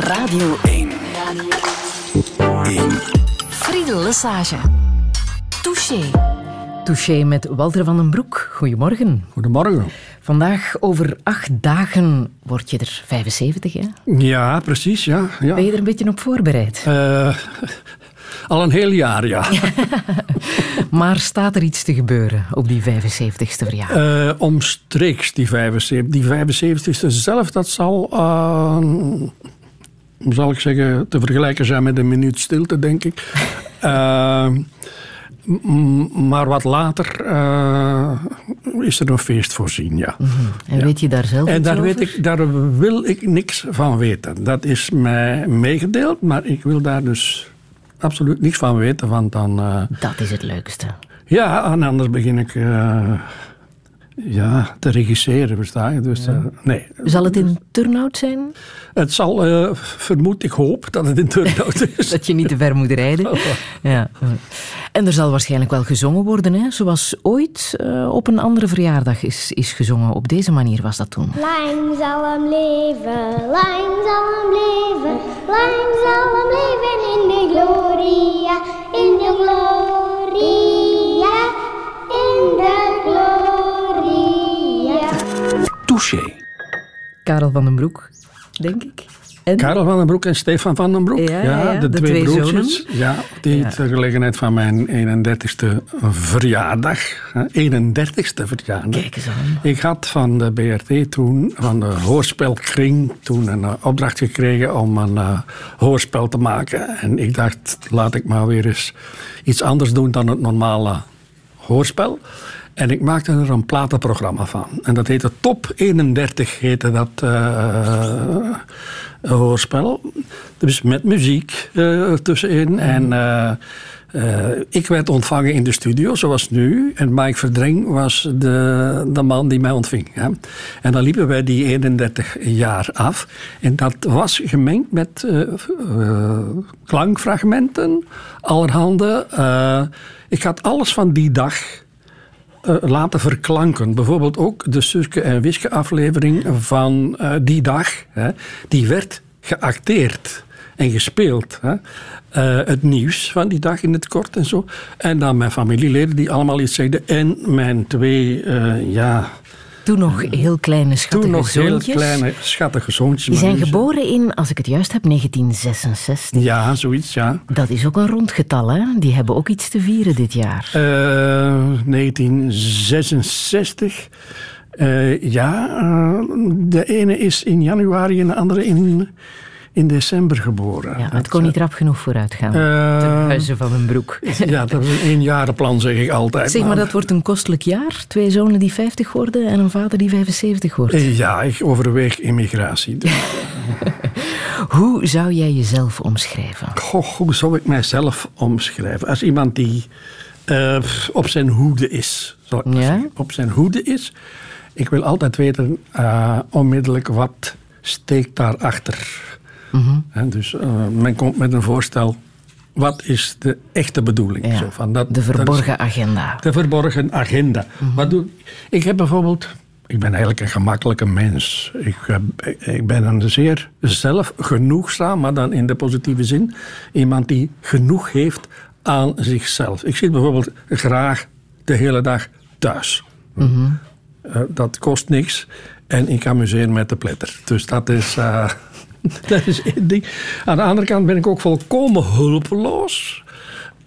Radio 1. Radio 1. Friedel Lesage. Touché. Touché met Walter van den Broek. Goedemorgen. Goedemorgen. Vandaag over acht dagen word je er 75, hè? Ja, precies, ja. ja. Ben je er een beetje op voorbereid? Uh, al een heel jaar, ja. maar staat er iets te gebeuren op die 75ste verjaardag? Uh, omstreeks die 75. Die 75ste zelf, dat zal, uh, zal ik zeggen, te vergelijken zijn met een minuut stilte, denk ik. Uh, maar wat later uh, is er een feest voorzien, ja. Mm -hmm. En ja. weet je daar zelf En daar, over? weet ik, daar wil ik niks van weten. Dat is mij meegedeeld, maar ik wil daar dus absoluut niks van weten. Want dan, uh, dat is het leukste. Ja, en anders begin ik uh, ja, te regisseren, versta je? Dus, ja. nee. Zal het in turnout zijn? Het zal, uh, vermoed ik hoop, dat het in turnout is. dat je niet te ver moet rijden. Oh. Ja. En er zal waarschijnlijk wel gezongen worden, hè? zoals ooit uh, op een andere verjaardag is, is gezongen. Op deze manier was dat toen. Lang zal hem leven, lang zal hem leven, lang zal hem leven in de gloria, in de gloria, in de Touché. Karel van den Broek, denk ik. En? Karel van den Broek en Stefan van den Broek. Ja, ja, ja de, de, twee, twee broertjes. zonen. Ja, die ja. ter gelegenheid van mijn 31ste verjaardag. 31ste verjaardag. Kijk eens aan. Ik had van de BRT toen, van de hoorspelkring, toen een uh, opdracht gekregen om een uh, hoorspel te maken. En ik dacht, laat ik maar weer eens iets anders doen dan het normale hoorspel. En ik maakte er een platenprogramma van. En dat heette Top 31, heette dat uh, hoorspel. Dus met muziek uh, tussenin. Mm. En uh, ik werd ontvangen in de studio, zoals nu. En Mike Verdring was de, de man die mij ontving. Hè. En dan liepen wij die 31 jaar af. En dat was gemengd met klankfragmenten, allerhande. ik had alles van die dag uh, laten verklanken. Bijvoorbeeld ook de Suske en Wiske aflevering van uh, die dag. Hè, die werd geacteerd en gespeeld. Hè. Uh, het nieuws van die dag in het kort en zo. En dan mijn familieleden die allemaal iets zeiden. En mijn twee, ja... Toen nog heel kleine schattige Toen nog zoontjes. heel kleine schattige zoontjes. Die zijn geboren in, als ik het juist heb, 1966. Ja, zoiets, ja. Dat is ook een rond getal, hè? Die hebben ook iets te vieren dit jaar. Uh, 1966. Uh, ja, uh, de ene is in januari en de andere in, in december geboren. Ja, het kon niet rap genoeg vooruit gaan. Uh, Ten huize van een broek. Ja, dat is een eenjarenplan, zeg ik altijd. Zeg maar, dat wordt een kostelijk jaar. Twee zonen die 50 worden en een vader die 75 wordt. Ja, ik overweeg immigratie. Dus. hoe zou jij jezelf omschrijven? Goh, hoe zou ik mijzelf omschrijven? Als iemand die uh, op zijn hoede is. Zal ik ja? Op zijn hoede is. Ik wil altijd weten uh, onmiddellijk wat steekt daarachter. Mm -hmm. He, dus uh, men komt met een voorstel. Wat is de echte bedoeling? Ja, Zo van dat, de verborgen dat agenda. De verborgen agenda. Mm -hmm. Wat doe ik? Heb bijvoorbeeld. Ik ben eigenlijk een gemakkelijke mens. Ik, ik ben een zeer zelfgenoegzaam, maar dan in de positieve zin. Iemand die genoeg heeft aan zichzelf. Ik zit bijvoorbeeld graag de hele dag thuis. Mm -hmm. uh, dat kost niks. En ik amuseer met de pletter. Dus dat is. Uh, dat is één ding. Aan de andere kant ben ik ook volkomen hulpeloos.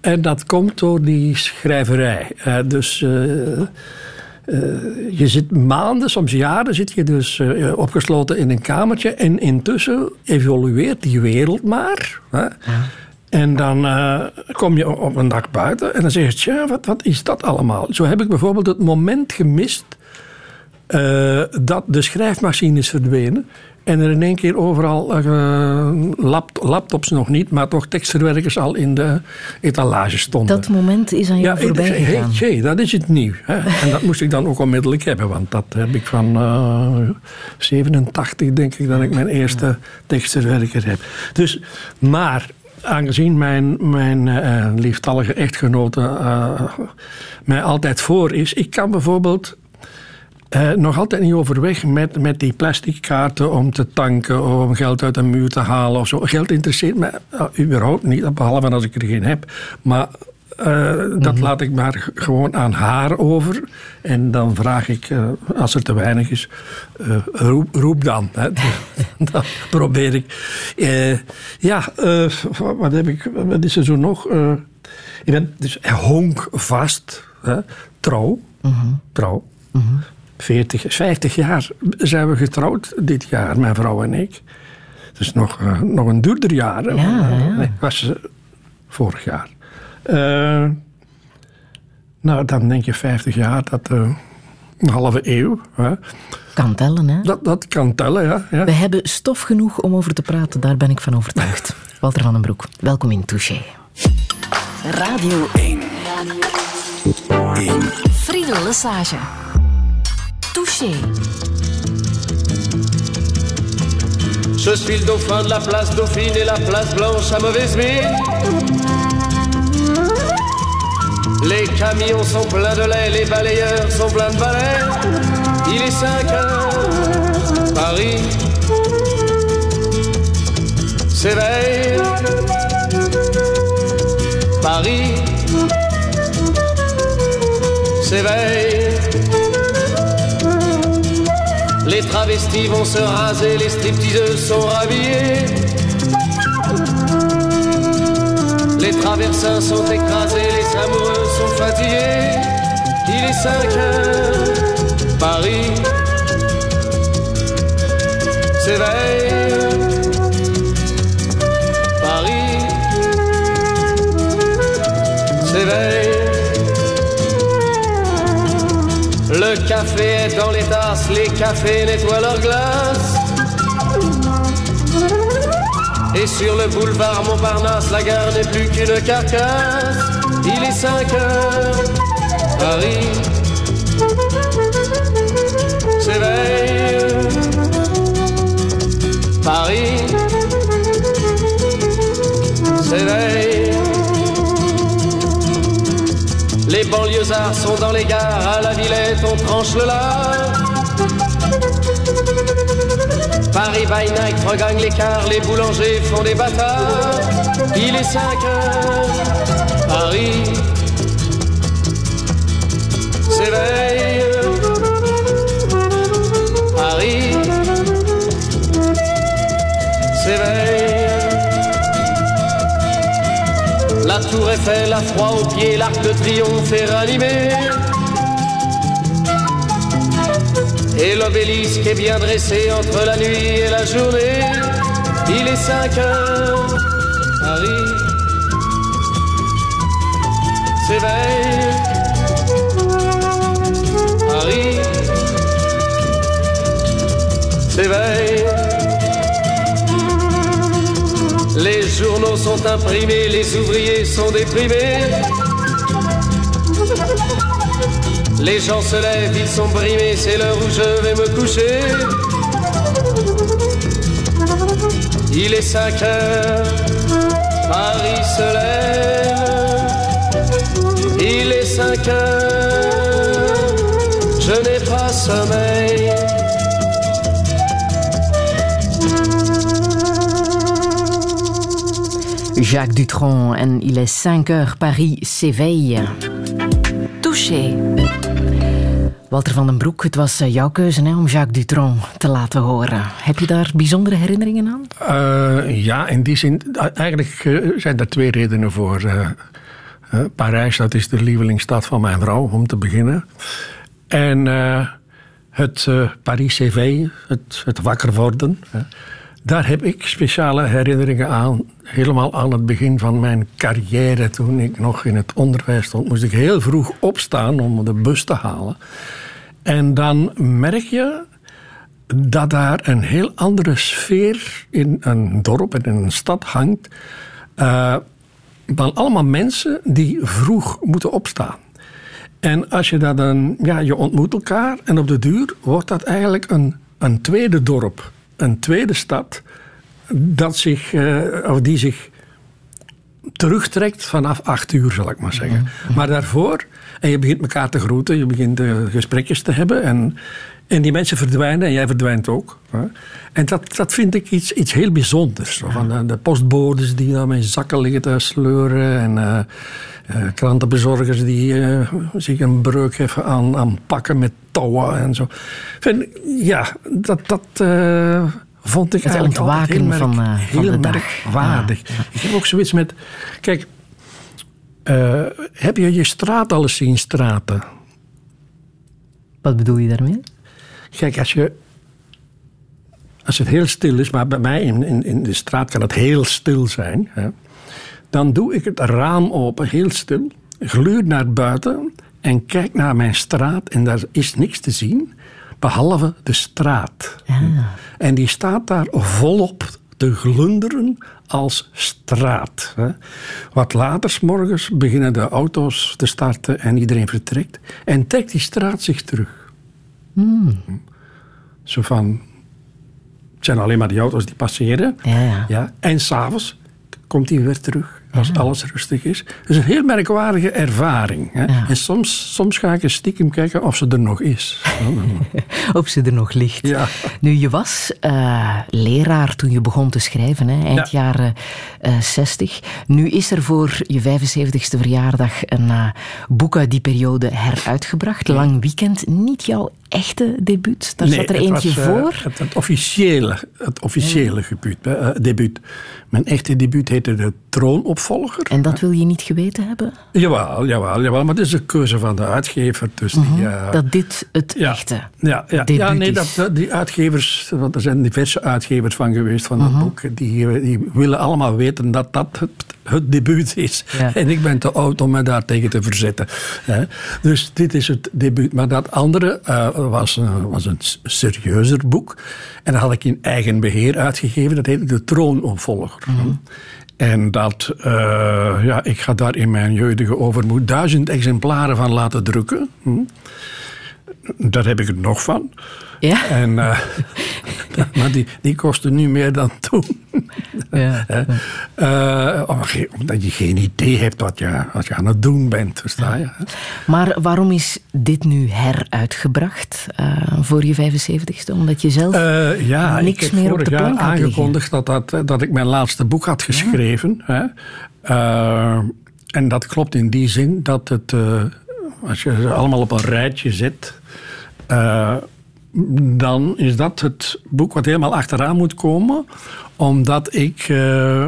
En dat komt door die schrijverij. Uh, dus uh, uh, je zit maanden, soms jaren, zit je dus opgesloten in een kamertje. En intussen evolueert die wereld maar. Hè? Ja. En dan kom je op een dag buiten en dan zeg je: Tja, wat, wat is dat allemaal? Zo heb ik bijvoorbeeld het moment gemist dat de schrijfmachine is verdwenen. En er in één keer overal uh, lap, laptops nog niet, maar toch tekstverwerkers al in de etalage stonden. Dat moment is aan jou ja, voorbij gegaan. Hey, dat is het nieuw. Hè? en dat moest ik dan ook onmiddellijk hebben, want dat heb ik van uh, 87 denk ik dat ik mijn eerste ja. tekstverwerker heb. Dus, maar aangezien mijn, mijn uh, lieftallige echtgenote mij altijd voor is, ik kan bijvoorbeeld eh, nog altijd niet overweg met, met die plastic kaarten om te tanken of om geld uit de muur te halen of zo. Geld interesseert me uh, überhaupt niet, behalve als ik er geen heb. Maar uh, dat mm laat ik maar gewoon aan haar over. En dan vraag ik, uh, als er te weinig is, uh, roep, roep, dan. Hè. dan probeer ik. ja, wat, heb ik, wat is er zo nog? ik ben dus honkvast, hè, trouw. Mm -hmm. Trouw. Mm -hmm. 40, 50 jaar zijn we getrouwd dit jaar, mijn vrouw en ik. Dus nog, nog een duurder jaar. Ja, ja. Nee, was vorig jaar. Uh, nou, dan denk je 50 jaar, dat uh, een halve eeuw. Hè. Kan tellen, hè? Dat, dat kan tellen, ja, ja. We hebben stof genoeg om over te praten, daar ben ik van overtuigd. Walter van den Broek, welkom in Touché. Radio 1. Radio 1. Friedel Lesage. Touché. Je suis le dauphin de la place Dauphine et la place Blanche à mauvaise mine. Les camions sont pleins de lait, les balayeurs sont pleins de balais. Il est 5 heures, Paris s'éveille. Paris s'éveille. Les travestis vont se raser, les stripteaseuses sont rhabillées. Les traversins sont écrasés, les amoureux sont fatigués. Il est 5 heures, Paris s'éveille. Paris s'éveille. Le café est dans les tasses, les cafés nettoient leurs glaces. Et sur le boulevard Montparnasse, la gare n'est plus qu'une carcasse. Il est 5 heures, Paris s'éveille. Paris s'éveille. Banlieusards sont dans les gares, à la Villette on tranche le lard. Paris by night regagne l'écart, les boulangers font des bâtards. Il est 5 heures, Paris s'éveille. Paris tour Eiffel a froid aux pieds, l'arc de triomphe est ranimé. Et l'obélisque est bien dressé entre la nuit et la journée. Il est 5 heures, Paris s'éveille. Paris s'éveille. Journaux sont imprimés, les ouvriers sont déprimés. Les gens se lèvent, ils sont brimés, c'est l'heure où je vais me coucher. Il est 5 heures, Paris se lève. Il est 5 heures, je n'ai pas sommeil. Jacques Dutronc en Il est 5 heures, Paris s'éveille. Touché. Walter van den Broek, het was eh, jouw keuze hè, om Jacques Dutronc te laten horen. Heb je daar bijzondere herinneringen aan? Uh, ja, in die zin. Eigenlijk uh, zijn er twee redenen voor. Uh, Parijs, dat is de lievelingsstad van mijn vrouw, om te beginnen. En het Paris CV, het, het wakker worden. Daar heb ik speciale herinneringen aan. Helemaal aan het begin van mijn carrière, toen ik nog in het onderwijs stond, moest ik heel vroeg opstaan om de bus te halen. En dan merk je dat daar een heel andere sfeer in een dorp en in een stad hangt. Uh, dan allemaal mensen die vroeg moeten opstaan. En als je dat dan, ja, je ontmoet elkaar en op de duur wordt dat eigenlijk een, een tweede dorp een tweede stad dat zich, uh, of die zich terugtrekt vanaf acht uur, zal ik maar zeggen. Maar daarvoor, en je begint elkaar te groeten, je begint gesprekjes te hebben. En, en die mensen verdwijnen en jij verdwijnt ook. Hè. En dat, dat vind ik iets, iets heel bijzonders. Zo, van de, de, postbodes die dan met zakken liggen te sleuren. En uh, uh, krantenbezorgers die uh, zich een breuk hebben aan, aan pakken met touwen en zo. Vind, ja, dat... dat vond ik het eigenlijk ontwaken heel, merk, van, uh, heel van de. Ja, ja. Ik heb ook zoiets met... Kijk, uh, heb je je straat al eens zien straten? Wat bedoel je daarmee? Kijk, als je... Als het heel stil is, maar bij mij in, in, in de straat kan het heel stil zijn. Hè, dan doe ik het raam open, heel stil. Gluur naar buiten en kijk naar mijn straat en daar is niks te zien behalve de straat. Ja. En die staat daar volop te glunderen als straat. Wat later, s morgens, beginnen de auto's te starten en iedereen vertrekt. En trekt die straat zich terug. Hmm. Zo van, het zijn alleen maar die auto's die passeren. Ja, ja. Ja, en s'avonds komt hij weer terug. Als alles rustig is. Het is een heel merkwaardige ervaring. Hè? Ja. En soms, soms ga ik eens stiekem kijken of ze er nog is. of ze er nog ligt. Ja. Nu, je was uh, leraar toen je begon te schrijven, hè, eind Ja. jaren uh, 60. Nu is er voor je 75ste verjaardag een uh, boek uit die periode heruitgebracht. Lang Weekend. Niet jouw echte debuut. Daar Nee, zat er eentje was, eh, voor. het, het officiële, het officiële eh, debuut. Mijn echte debuut heette De Troonopvolger. En dat wil je niet geweten hebben? Jawel, jawel, jawel. Maar het is een keuze van de uitgever. Dus die, eh, Dat dit het ja. echte Ja, ja, ja nee, dat, dat- die uitgevers, want er zijn diverse uitgevers van geweest van dat Mhm. boek, die, eh, die willen allemaal weten dat dat het, het debuut is. Ja. En ik ben te oud om me daar tegen te verzetten. Hè. Dus dit is het debuut. Maar dat andere eh, was, was een serieuzer boek. En dat had ik in eigen beheer uitgegeven. Dat heette De Troonopvolger. En dat, eh, ja, ik ga daar in mijn jeugdige overmoed duizend exemplaren van laten drukken. Hm. Daar heb ik er nog van. Ja? En, eh, maar die, die kosten nu meer dan toen. Ja. Eh, om- omdat je geen idee hebt wat je, wat je aan het doen bent, versta je? Maar waarom is dit nu heruitgebracht eh, voor je 75ste? Omdat je zelf ja, niks meer op de plank had liggen. aangekondigd dat, dat, dat ik mijn laatste boek had geschreven. Hè? En dat klopt in die zin dat het, als je ze allemaal op een rijtje zet, eh, dan is dat het boek wat helemaal achteraan moet komen, omdat ik eh,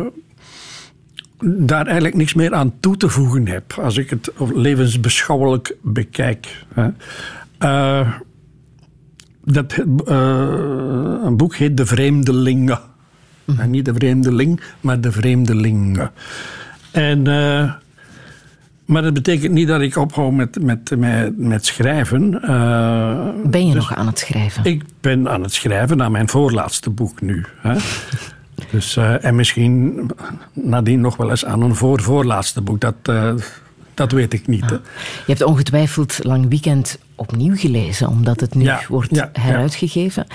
daar eigenlijk niks meer aan toe te voegen heb, als ik het levensbeschouwelijk bekijk. Hè. Eh, dat, eh, een boek heet De Vreemdelingen. En niet de vreemdeling, maar de vreemdelingen. En, maar dat betekent niet dat ik ophoud met, met, met, met schrijven. Eh, ben je dus nog aan het schrijven. Ik ben aan het schrijven aan mijn voorlaatste boek nu. Hè. Dus, eh, en misschien nadien nog wel eens aan een voor-voorlaatste boek. Dat, eh, dat weet ik niet. hè. Je hebt ongetwijfeld Lang Weekend opnieuw gelezen, omdat het nu Ja, wordt ja, ja. heruitgegeven.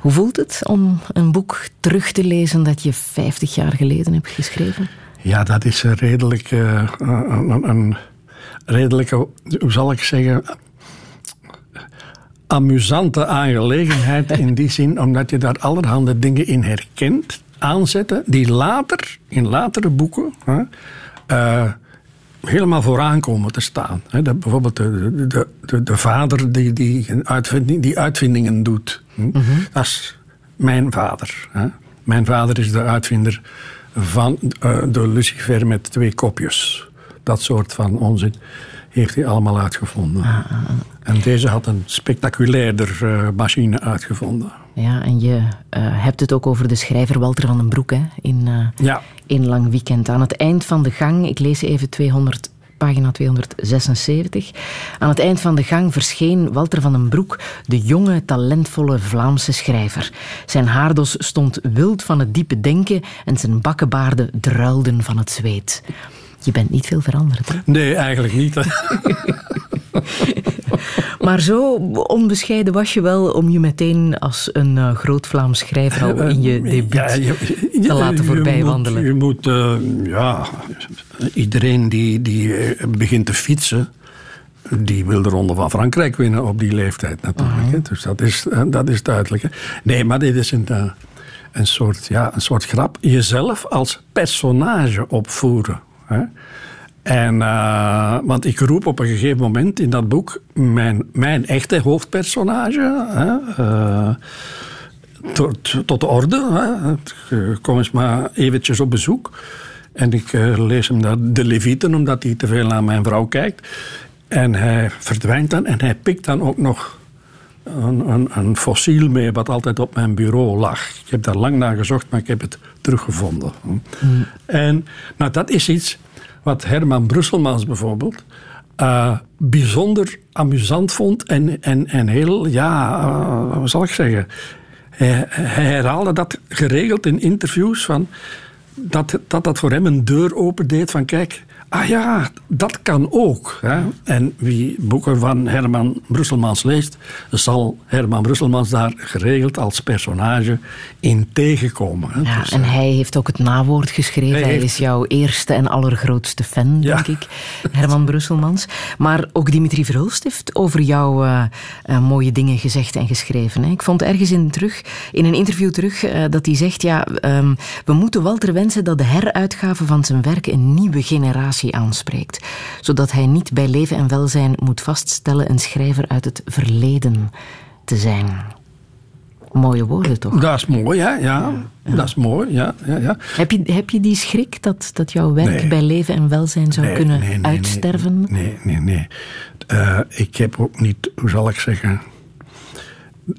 Hoe voelt het om een boek terug te lezen dat je 50 jaar geleden hebt geschreven? Ja, dat is een redelijk, eh, een, een, redelijke, hoe zal ik zeggen, amusante aangelegenheid in die zin, omdat je daar allerhande dingen in herkent, aanzetten, die later, in latere boeken, hè, eh, helemaal vooraan komen te staan. Dat bijvoorbeeld de, de, de, de vader die, die, uitvinding, die uitvindingen doet. Hm? Dat is mijn vader. Mijn vader is de uitvinder van eh, de lucifer met twee kopjes. Dat soort van onzin heeft hij allemaal uitgevonden. En deze had een spectaculairder eh, machine uitgevonden. Ja, en je eh, hebt het ook over de schrijver Walter van den Broek hè, in, eh, Ja. in Lang Weekend. Aan het eind van de gang, ik lees even 200, pagina 276. Aan het eind van de gang verscheen Walter van den Broek, de jonge, talentvolle Vlaamse schrijver. Zijn haardos stond wild van het diepe denken en zijn bakkenbaarden druilden van het zweet. Je bent niet veel veranderd, hè? Nee, eigenlijk niet. Maar zo onbescheiden was je wel om je meteen als een eh, groot Vlaams schrijver al in je debuut Ja, je- je- te laten voorbij wandelen. Je moet, eh, ja, iedereen die, die eh, begint te fietsen, die wil de Ronde van Frankrijk winnen op die leeftijd natuurlijk. hè. Dus dat is, eh, dat is duidelijk. hè. Nee, maar dit is een, eh, een, soort, ja, een soort grap. Jezelf als personage opvoeren. Hè. En, eh, want ik roep op een gegeven moment in dat boek mijn, mijn echte hoofdpersonage. Hè, eh, tot, tot de orde. Hè. Kom eens maar eventjes op bezoek. En ik eh, lees hem daar de Levieten, omdat hij te veel naar mijn vrouw kijkt. En hij verdwijnt dan en hij pikt dan ook nog een, een, een fossiel mee wat altijd op mijn bureau lag. Ik heb daar lang naar gezocht, maar ik heb het teruggevonden. En nou, dat is iets wat Herman Brusselmans bijvoorbeeld eh, bijzonder amusant vond en, en, en heel, ja, eh, hoe zal ik zeggen... Hij, hij herhaalde dat geregeld in interviews van dat, dat dat voor hem een deur opendeed van kijk, ah ja, dat kan ook. Hè? En wie boeken van Herman Brusselmans leest, zal Herman Brusselmans daar geregeld als personage in tegenkomen. Hè? Ja, Dus, en eh, hij heeft ook het nawoord geschreven. Hij Hij, heeft- is jouw eerste en allergrootste fan, Ja. denk ik, Herman Brusselmans. Maar ook Dimitri Verhulst heeft over jou eh, eh, mooie dingen gezegd en geschreven. Hè. Ik vond ergens in, terug, in een interview terug dat hij zegt... Ja, ehm, we moeten Walter wensen dat de heruitgave van zijn werk een nieuwe generatie aanspreekt. Zodat hij niet bij leven en welzijn moet vaststellen een schrijver uit het verleden te zijn. Mooie woorden, toch? dat is mooi, hè? Ja, dat is mooi, ja. ja, ja. Heb je, heb je die schrik dat, dat jouw werk Nee. bij leven en welzijn zou Nee, kunnen nee, uitsterven? Nee, nee, nee. Eh, ik heb ook niet, hoe zal ik zeggen.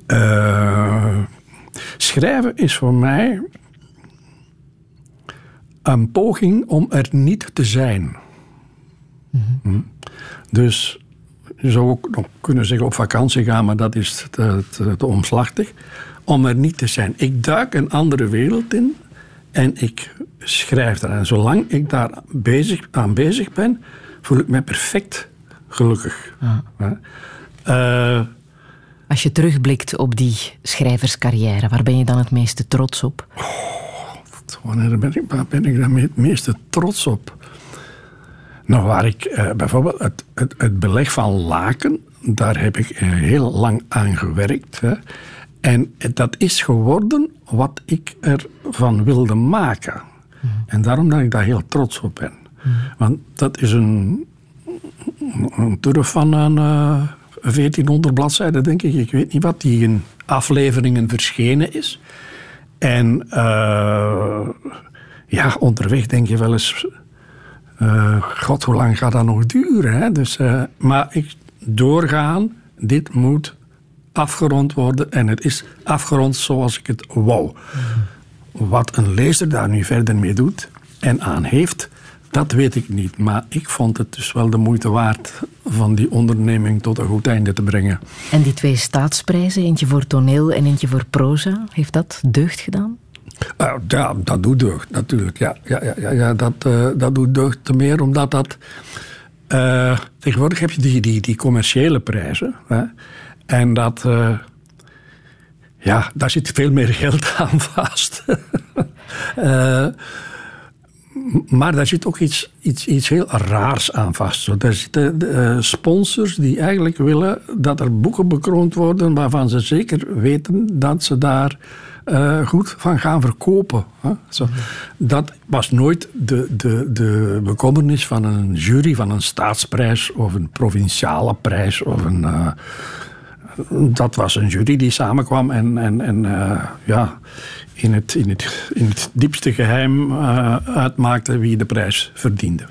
eh, schrijven is voor mij een poging om er niet te zijn. Hm? Dus je zou ook nog kunnen zeggen op vakantie gaan, maar dat is te, te, te omslachtig. Om er niet te zijn. Ik duik een andere wereld in en ik schrijf daar. En zolang ik daar bezig, aan bezig ben, voel ik me perfect gelukkig. Ja. Eh, Als je terugblikt op die schrijverscarrière, waar ben je dan het meeste trots op? Wanneer ben ik, waar ben ik dan het meeste trots op? Nou, waar ik eh, bijvoorbeeld het, het, het beleg van Laken, daar heb ik eh, heel lang aan gewerkt. Hè. En dat is geworden wat ik ervan wilde maken. En daarom dat ik daar heel trots op ben. Want dat is een, een turf van een eh, 1400 bladzijden, denk ik. Ik weet niet wat, die in afleveringen verschenen is. En eh, ja, onderweg denk je wel eens... eh, God, hoe lang gaat dat nog duren? Hè? Dus, eh, maar ik doorgaan, dit moet afgerond worden. En het is afgerond zoals ik het wou. Wat een lezer daar nu verder mee doet en aan heeft, dat weet ik niet. Maar ik vond het dus wel de moeite waard van die onderneming tot een goed einde te brengen. En die twee staatsprijzen, eentje voor toneel en eentje voor proza, heeft dat deugd gedaan? Uh, ja, dat doet deugd, natuurlijk. Ja, ja, ja, ja, ja dat, uh, dat doet deugd te meer, omdat dat... Uh, tegenwoordig heb je die, die, die commerciële prijzen. Hè? En dat... ja, daar zit veel meer geld aan vast. maar daar zit ook iets, iets, iets heel raars aan vast. Zo, daar zitten uh, sponsors die eigenlijk willen dat er boeken bekroond worden waarvan ze zeker weten dat ze daar uh, goed van gaan verkopen. Hè? Zo. Dat was nooit de, de, de bekommernis van een jury van een staatsprijs of een provinciale prijs of een. Uh, dat was een jury die samenkwam en, en, en ja, in het, in, het, in het diepste geheim uh, uitmaakte wie de prijs verdiende.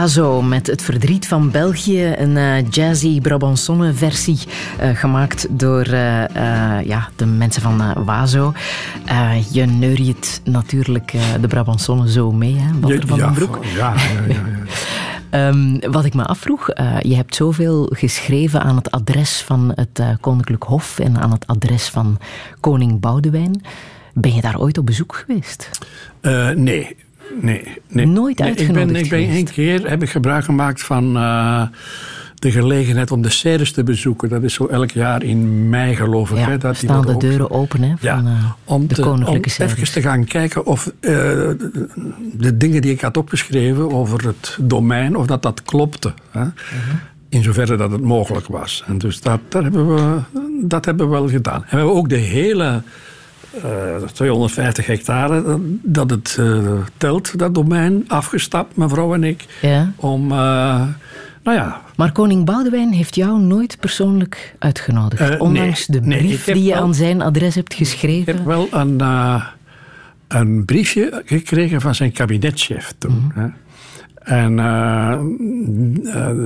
Wazo met Het Verdriet van België. Een uh, jazzy Brabançonne versie uh, gemaakt door uh, ja, de mensen van Wazo. je neuriet natuurlijk de Brabançonne zo mee, hè, Walter van den Broek. Ja, ja, ja. ja. um, wat ik me afvroeg, je hebt zoveel geschreven aan het adres van het Koninklijk Hof en aan het adres van koning Boudewijn. Ben je daar ooit op bezoek geweest? nee, Nee, nee. Nooit uitgenodigd Ik ben, ik ben één keer heb ik gebruik gemaakt van uh, de gelegenheid om de serres te bezoeken. Dat is zo elk jaar in mei, geloof ik. Ja, hè, dat staan de deuren open hè, van ja, uh, om de te, koninklijke Om even te gaan kijken of uh, de, dingen die ik had opgeschreven over het domein, of dat dat klopte. Hè. -huh. In zoverre dat het mogelijk was. En dus dat, dat, hebben, we, dat hebben we wel gedaan. En we hebben ook de hele 250 hectare dat het uh, telt, dat domein, afgestapt, mevrouw en ik. Ja. Om, uh, nou ja. Maar koning Boudewijn heeft jou nooit persoonlijk uitgenodigd, ondanks nee, de brief nee, die je wel, aan zijn adres hebt geschreven. Ik heb wel een, een briefje gekregen van zijn kabinetchef toen. Mm -hmm. En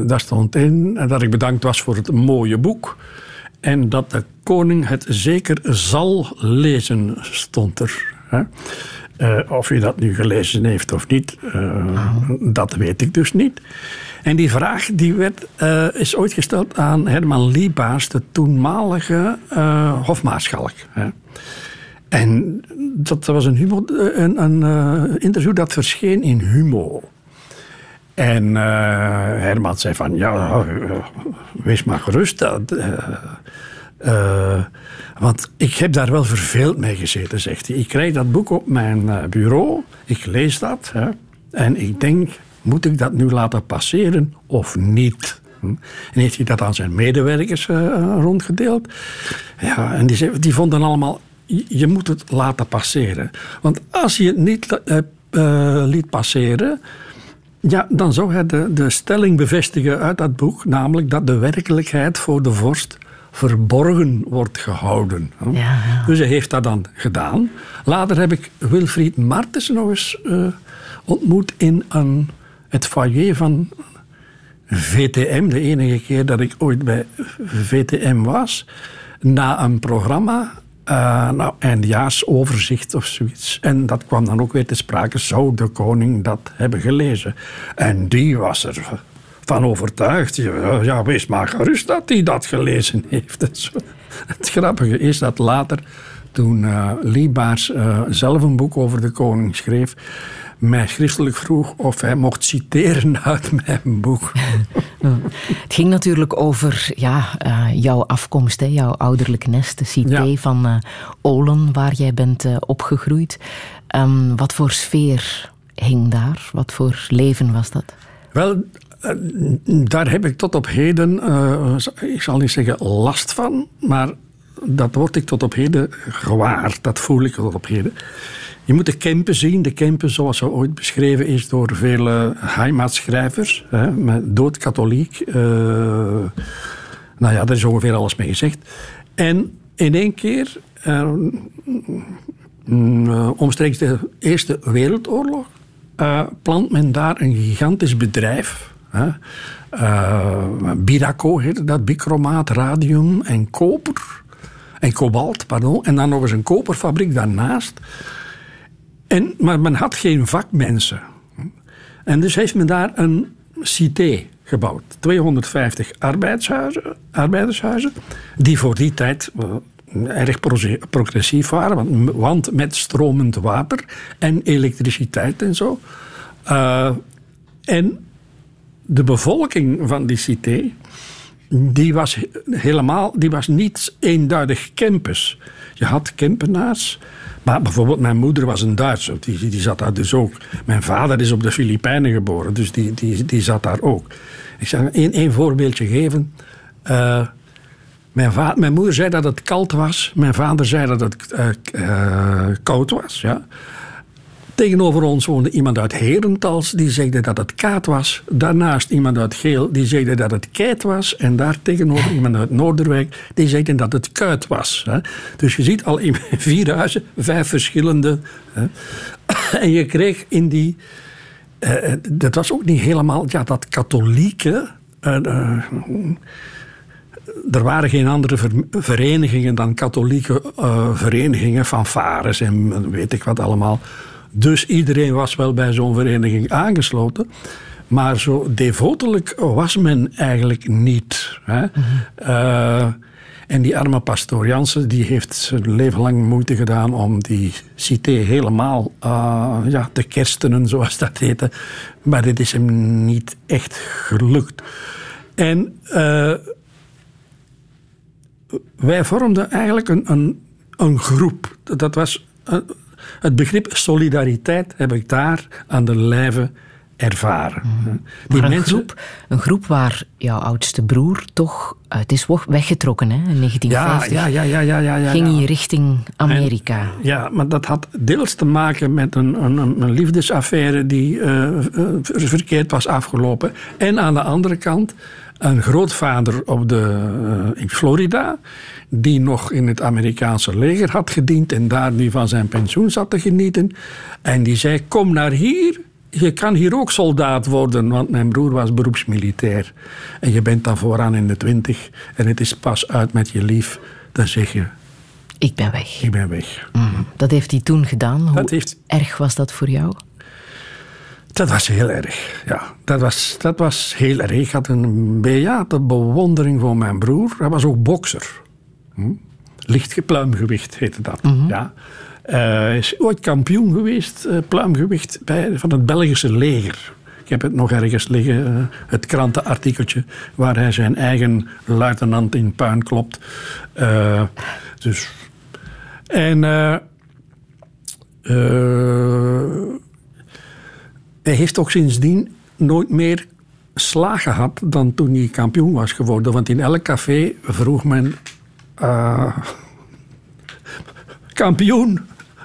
daar stond in dat ik bedankt was voor het mooie boek. En dat de koning het zeker zal lezen, stond er. Hè? Uh, of hij dat nu gelezen heeft of niet, uh, oh. dat weet ik dus niet. En die vraag die werd, uh, is ooit gesteld aan Herman Liebaas, de toenmalige hofmaarschalk. Hè? En dat was een, humo, een, een interview dat verscheen in Humo. En uh, Herman zei van, ja, wees maar gerust. Uh, want ik heb daar wel verveeld mee gezeten, zegt hij. Ik krijg dat boek op mijn bureau, ik lees dat. Hè, en ik denk, moet ik dat nu laten passeren of niet? En heeft hij dat aan zijn medewerkers rondgedeeld. Ja, en die, die vonden allemaal, je moet het laten passeren. Want als je het niet liet passeren ja, dan zou hij de, de stelling bevestigen uit dat boek, namelijk dat de werkelijkheid voor de vorst verborgen wordt gehouden. Ja, ja. Dus hij heeft dat dan gedaan. Later heb ik Wilfried Martens nog eens uh, ontmoet in een, het foyer van VTM, de enige keer dat ik ooit bij VTM was, na een programma uh, nou, eindejaarsoverzicht of zoiets. En dat kwam dan ook weer te sprake. Zou de koning dat hebben gelezen? En die was er van overtuigd. Ja, wees maar gerust dat hij dat gelezen heeft. Het grappige is dat later, toen uh, Liebaars uh, zelf een boek over de koning schreef, mij schriftelijk vroeg of hij mocht citeren uit mijn boek. Het ging natuurlijk over ja, uh, jouw afkomst, hè, jouw ouderlijk nest, de cité ja. van uh, Olen, waar jij bent uh, opgegroeid. Um, wat voor sfeer hing daar? Wat voor leven was dat? Wel, daar heb ik tot op heden, ik zal niet zeggen last van, maar dat word ik tot op heden gewaar. Dat voel ik tot op heden. Je moet de Kempen zien. De Kempen zoals ze ooit beschreven is door vele heimatschrijvers. Met doodkatholiek. Uh, nou ja, daar is ongeveer alles mee gezegd. En in één keer, uh, omstreeks de Eerste Wereldoorlog, plant men daar een gigantisch bedrijf. Hè. Biraco heette dat, bicromaat, radium en koper. En kobalt, pardon. En dan nog eens een koperfabriek daarnaast. En, maar men had geen vakmensen. En dus heeft men daar een cité gebouwd. 250 arbeidshuizen, arbeidershuizen, die voor die tijd erg progressief waren, want, want, met stromend water en elektriciteit en zo. Uh, en de bevolking van die cité, die was helemaal, die was niet eenduidig Kempers. Je had Kempenaars, maar bijvoorbeeld mijn moeder was een Duitser, die, die zat daar dus ook. Mijn vader is op de Filipijnen geboren, dus die, die, die zat daar ook. Ik zal één, één voorbeeldje geven. Uh, mijn, mijn moeder zei dat het koud was, mijn vader zei dat het uh, uh, koud was. Ja. Tegenover ons woonde iemand uit Herentals, die zegde dat het kaat was. Daarnaast iemand uit Geel, die zegde dat het keit was. En daar tegenover iemand uit Noorderwijk, die zegde dat het kuit was. Dus je ziet al in vier huizen vijf verschillende. En je kreeg in die, eh, eh, dat was ook niet helemaal ja, dat katholieke. eh, er waren geen andere ver- verenigingen dan katholieke verenigingen, fanfares en weet ik wat allemaal. Dus iedereen was wel bij zo'n vereniging aangesloten. Maar zo devotelijk was men eigenlijk niet. Hè? Eh, en die arme pastoor Jansen die heeft zijn leven lang moeite gedaan om die cité helemaal eh, ja, te kerstenen, zoals dat heette. Maar dit is hem niet echt gelukt. En eh, wij vormden eigenlijk een, een, een groep. Dat was het begrip solidariteit heb ik daar aan de lijve ervaren. Die Maar een groep, een groep waar jouw oudste broer toch... eh, Het is weggetrokken hè, in Ja, 1950. ja, ja, ja, ja, ja, ja. Ging hij richting Amerika. Ja, maar dat had deels te maken met een, een, een liefdesaffaire die eh, eh, verkeerd was afgelopen. En aan de andere kant een grootvader op de, in Florida, die nog in het Amerikaanse leger had gediend en daar nu van zijn pensioen zat te genieten. En die zei: Kom naar hier. Je kan hier ook soldaat worden, want mijn broer was beroepsmilitair. En je bent dan vooraan in de twintig en het is pas uit met je lief. Dan zeg je, Ik ben weg. ik ben weg. Dat heeft hij toen gedaan. Hoe heeft- erg was dat voor jou? Dat was heel erg, ja. Dat was, dat was heel erg. Ik had een bejaarde bewondering voor mijn broer. Hij was ook bokser. Hm? Licht pluimgewicht heette dat, ja. Eh, is ooit kampioen geweest, eh, pluimgewicht, bij, van het Belgische leger. Ik heb het nog ergens liggen, eh, het krantenartikeltje... waar hij zijn eigen luitenant in puin klopt. Dus... En... hij heeft ook sindsdien nooit meer slaag gehad dan toen hij kampioen was geworden. Want in elk café vroeg men... eh, kampioen,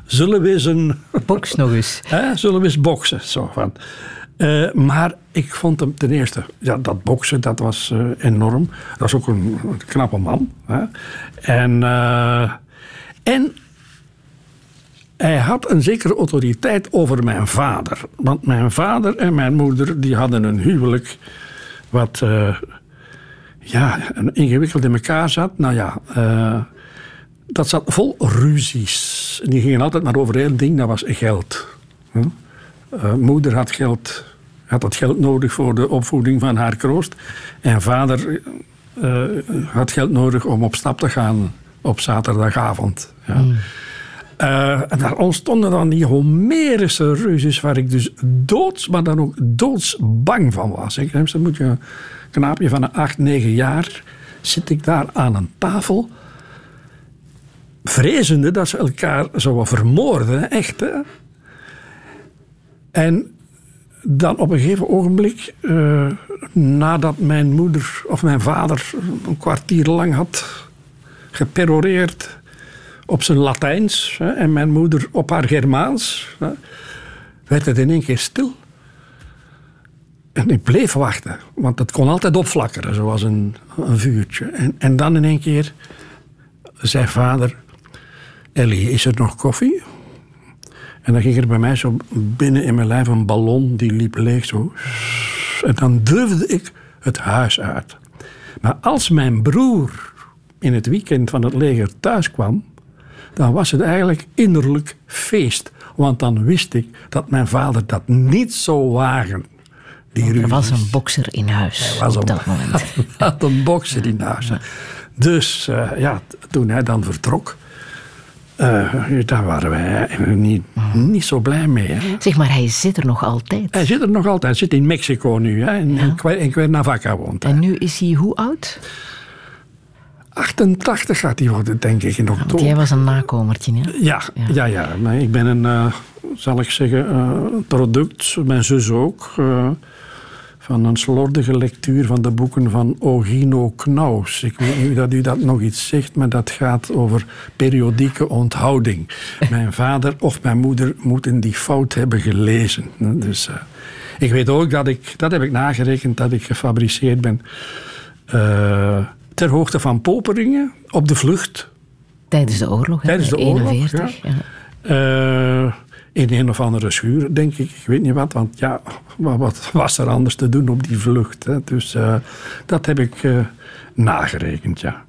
zullen we eens een... Boks nog eens. Hè, zullen we eens boksen? Zo van. Eh, maar ik vond hem ten eerste, ja, dat boksen, dat was eh, enorm. Dat was ook een, een knappe man. Hè. En, en hij had een zekere autoriteit over mijn vader. Want mijn vader en mijn moeder die hadden een huwelijk wat ja, ingewikkeld in elkaar zat. Nou ja, eh, dat zat vol ruzies. Die gingen altijd maar over één ding, dat was geld. Eh, moeder had geld, had dat geld nodig voor de opvoeding van haar kroost. En vader eh, had geld nodig om op stap te gaan op zaterdagavond. Ja. Eh, en daar ontstonden dan die Homerische ruzies waar ik dus doods, maar dan ook doodsbang van was. Ik heb moet je een knaapje van een acht, negen jaar, zit ik daar aan een tafel, vrezende dat ze elkaar zouden vermoorden, echt. Hè? En dan op een gegeven ogenblik, eh, nadat mijn moeder of mijn vader een kwartier lang had geperoreerd op zijn Latijns hè, en mijn moeder op haar Germaans, hè, werd het in één keer stil. En ik bleef wachten, want het kon altijd opflakkeren, zoals een, een vuurtje. En, en dan in één keer zei vader: Ellie, is er nog koffie? En dan ging er bij mij zo binnen in mijn lijf een ballon, die liep leeg zo. En dan durfde ik het huis uit. Maar als mijn broer in het weekend van het leger thuis kwam, dan was het eigenlijk innerlijk feest. Want dan wist ik dat mijn vader dat niet zou wagen. Die Er was een bokser in huis was op een- dat moment. had een bokser in huis. Dus eh, ja, toen hij dan vertrok, eh, daar waren wij niet, niet zo blij mee. Hè. Zeg maar, hij zit er nog altijd. Hij zit er nog altijd, hij zit in Mexico nu, hè, in, Cuer- in Cuernavaca woont. hij. En nu is hij hoe oud? 88 gaat hij worden, denk ik, in oktober. jij was een nakomertje, hè? Ja, ja. ja, Maar ik ben een, eh, zal ik zeggen, eh, product, mijn zus ook, eh, van een slordige lectuur van de boeken van Ogino Knaus. Ik weet niet dat u dat nog iets zegt, maar dat gaat over periodieke onthouding. Mijn vader of mijn moeder moeten die fout hebben gelezen. Dus ik weet ook dat ik, dat heb ik nagerekend, dat ik gefabriceerd ben eh, ter hoogte van Poperingen op de vlucht. Tijdens de oorlog? Tijdens de oorlog, 41. ja. Eh, in een of andere schuur, denk ik. Ik weet niet wat, want ja, wat was er anders te doen op die vlucht? Hè? Dus uh, dat heb ik uh, nagerekend, ja.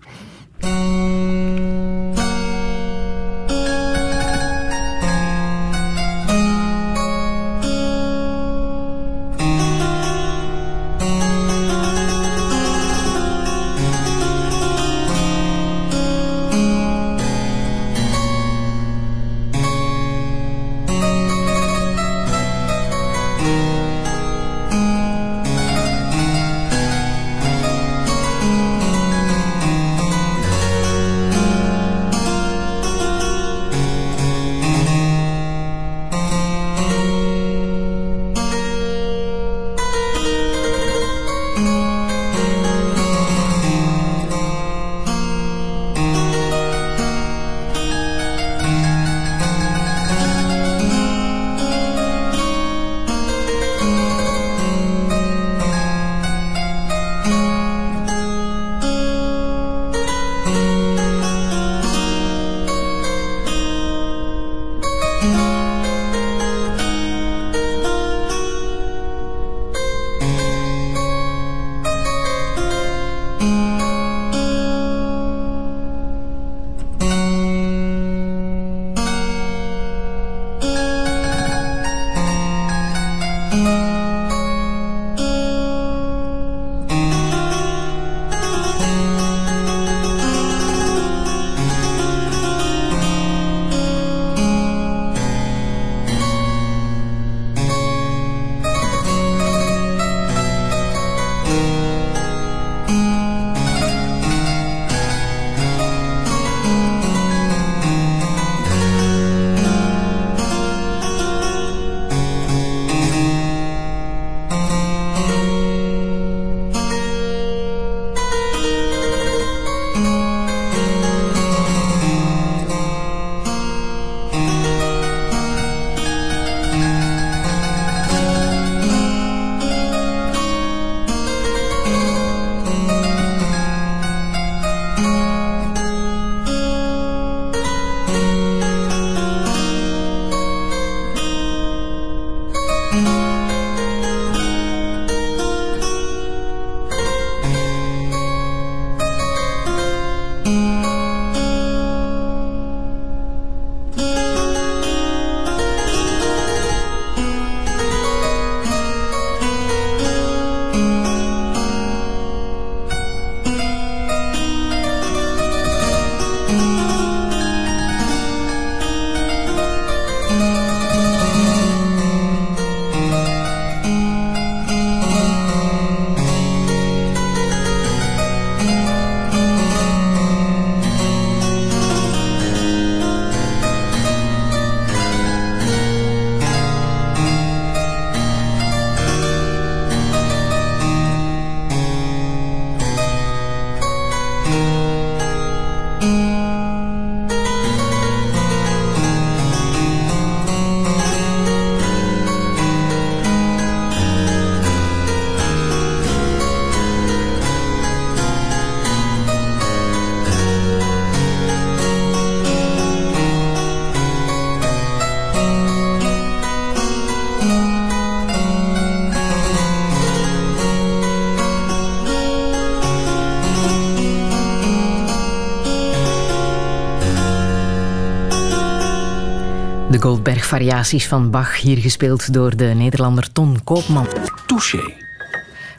Goldberg-variaties van Bach, hier gespeeld door de Nederlander Ton Koopman. Touché.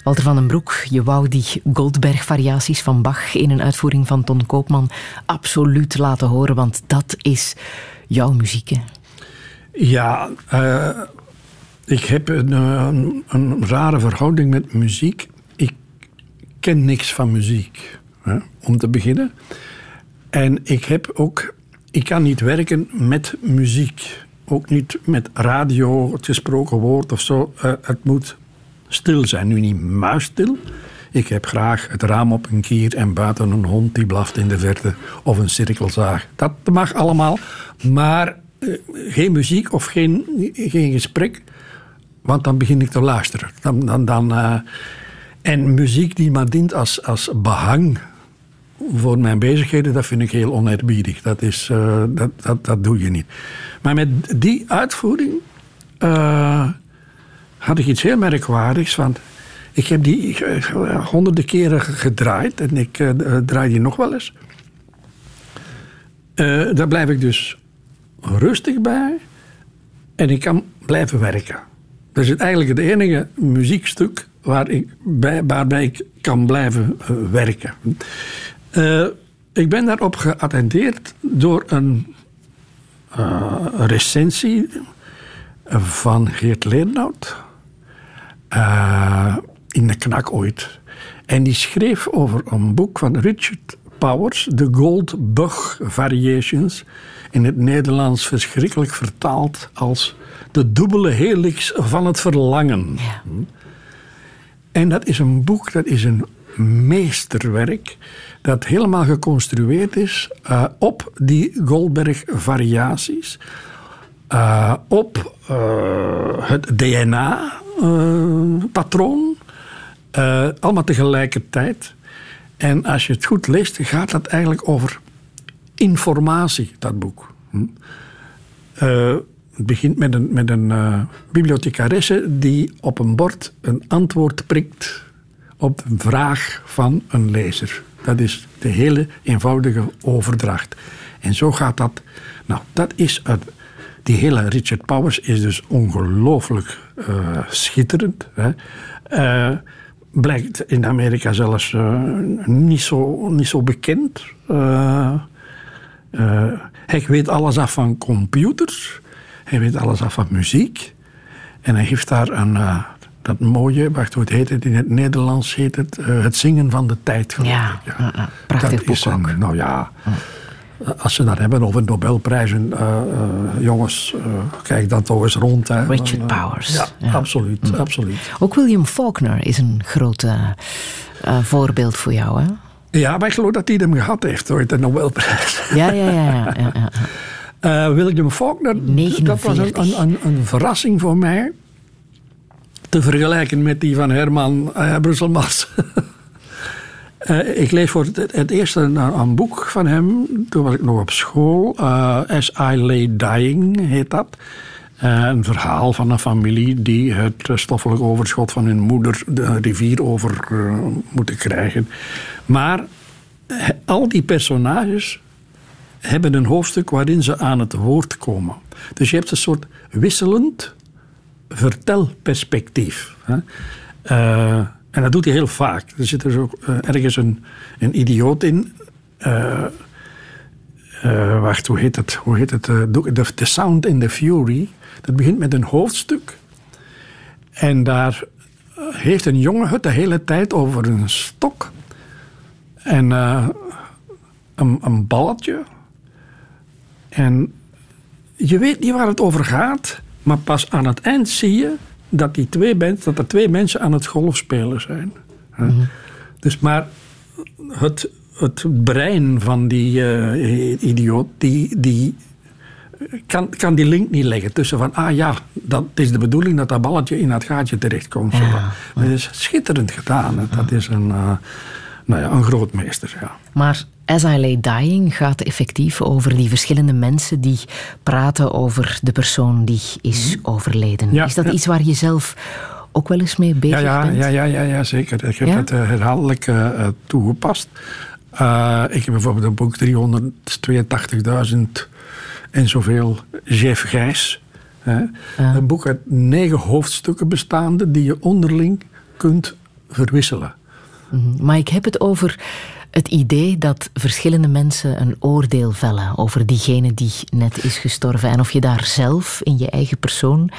Walter van den Broek, je wou die Goldberg-variaties van Bach in een uitvoering van Ton Koopman absoluut laten horen, want dat is jouw muziek. Hè? Ja, uh, ik heb een, een, een, rare verhouding met muziek. Ik ken niks van muziek, hè, om te beginnen. En ik heb ook ik kan niet werken met muziek. Ook niet met radio, het gesproken woord of zo. Uh, het moet stil zijn. Nu niet muisstil. Ik heb graag het raam op een kier en buiten een hond die blaft in de verte of een cirkelzaag. Dat mag allemaal. Maar uh, geen muziek of geen, geen gesprek, want dan begin ik te luisteren. Dan, dan, dan, uh, en muziek die maar dient als, als behang voor mijn bezigheden, dat vind ik heel oneerbiedig. Dat, is, eh, dat, dat, dat doe je niet. Maar met die uitvoering uh, had ik iets heel merkwaardigs. Want ik heb die uh, honderden keren gedraaid en ik draai die nog wel eens. daar blijf ik dus rustig bij en ik kan blijven werken. Dat is eigenlijk het enige muziekstuk waar ik bij, waarbij ik kan blijven werken. Uh, ik ben daarop geattendeerd door een uh, recensie van Geert Leernout uh, in de knak ooit. En die schreef over een boek van Richard Powers, The Gold Bug Variations, in het Nederlands verschrikkelijk vertaald als de dubbele helix van het verlangen. Ja. En dat is een boek, dat is een meesterwerk dat helemaal geconstrueerd is uh, op die Goldberg-variaties. Uh, op uh, het DNA-patroon. allemaal tegelijkertijd. En als je het goed leest, gaat dat eigenlijk over informatie, dat boek. Hm? het begint met een, met een bibliothecaresse die op een bord een antwoord prikt op een vraag van een lezer. Dat is de hele eenvoudige overdracht. En zo gaat dat. Nou, dat is het. Die hele Richard Powers is dus ongelooflijk uh, schitterend. Hè. Uh, blijkt in Amerika zelfs uh, niet, zo, niet zo bekend. hij weet alles af van computers. Hij weet alles af van muziek. En hij heeft daar een dat mooie, wacht hoe het heet het in het Nederlands, heet het uh, Het Zingen van de Tijd. Ja, ja. Uh, prachtig dat is een, Nou ja, als ze dat hebben over Nobelprijzen, uh, jongens, kijk dan toch eens rond. Hè. Richard Powers. Ja, absoluut, absoluut. Ook William Faulkner is een groot voorbeeld voor jou, hè? Ja, maar ik geloof dat hij hem gehad heeft, ooit, de Nobelprijs. Ja, ja, ja. ja, ja, William Faulkner, 49. dat was een, een, een verrassing voor mij te vergelijken met die van Herman uh, ik lees voor het, het eerst een, een, boek van hem. Toen was ik nog op school. Uh, As I Lay Dying heet dat. een verhaal van een familie die het stoffelijk overschot van hun moeder de rivier over moeten krijgen. Maar al die personages hebben een hoofdstuk waarin ze aan het woord komen. Dus je hebt een soort wisselend vertelperspectief. Hè. Uh, en dat doet hij heel vaak. Er zit er ook uh, ergens een, een idioot in. Uh, wacht, hoe heet het? Hoe heet het? The, the Sound in the Fury. Dat begint met een hoofdstuk. En daar heeft een jongen het de hele tijd over een stok. En een, een balletje. En je weet niet waar het over gaat. Maar pas aan het eind zie je dat, die twee dat er twee mensen aan het golfspelen zijn. Mhm. Dus maar het, het brein van die uh, idioot, die, die kan, kan die link niet leggen tussen van, ah ja, dat is de bedoeling dat dat balletje in dat gaatje terechtkomt. Ja, Dat is schitterend gedaan. Dat is een, uh, nou ja, een grootmeester. Ja. Maar As I Lay Dying gaat effectief over die verschillende mensen die praten over de persoon die is mhm. overleden. is dat iets waar je zelf ook wel eens mee bezig ja, ja, bent? Ja, ja, ja, ja, zeker. Ik heb het uh, herhaaldelijk uh, toegepast. Uh, ik heb bijvoorbeeld een boek 382.000 en zoveel Jeff Gijs. Een boek uit negen hoofdstukken bestaande die je onderling kunt verwisselen. Mhm. Maar ik heb het over het idee dat verschillende mensen een oordeel vellen over diegene die net is gestorven. En of je daar zelf in je eigen persoon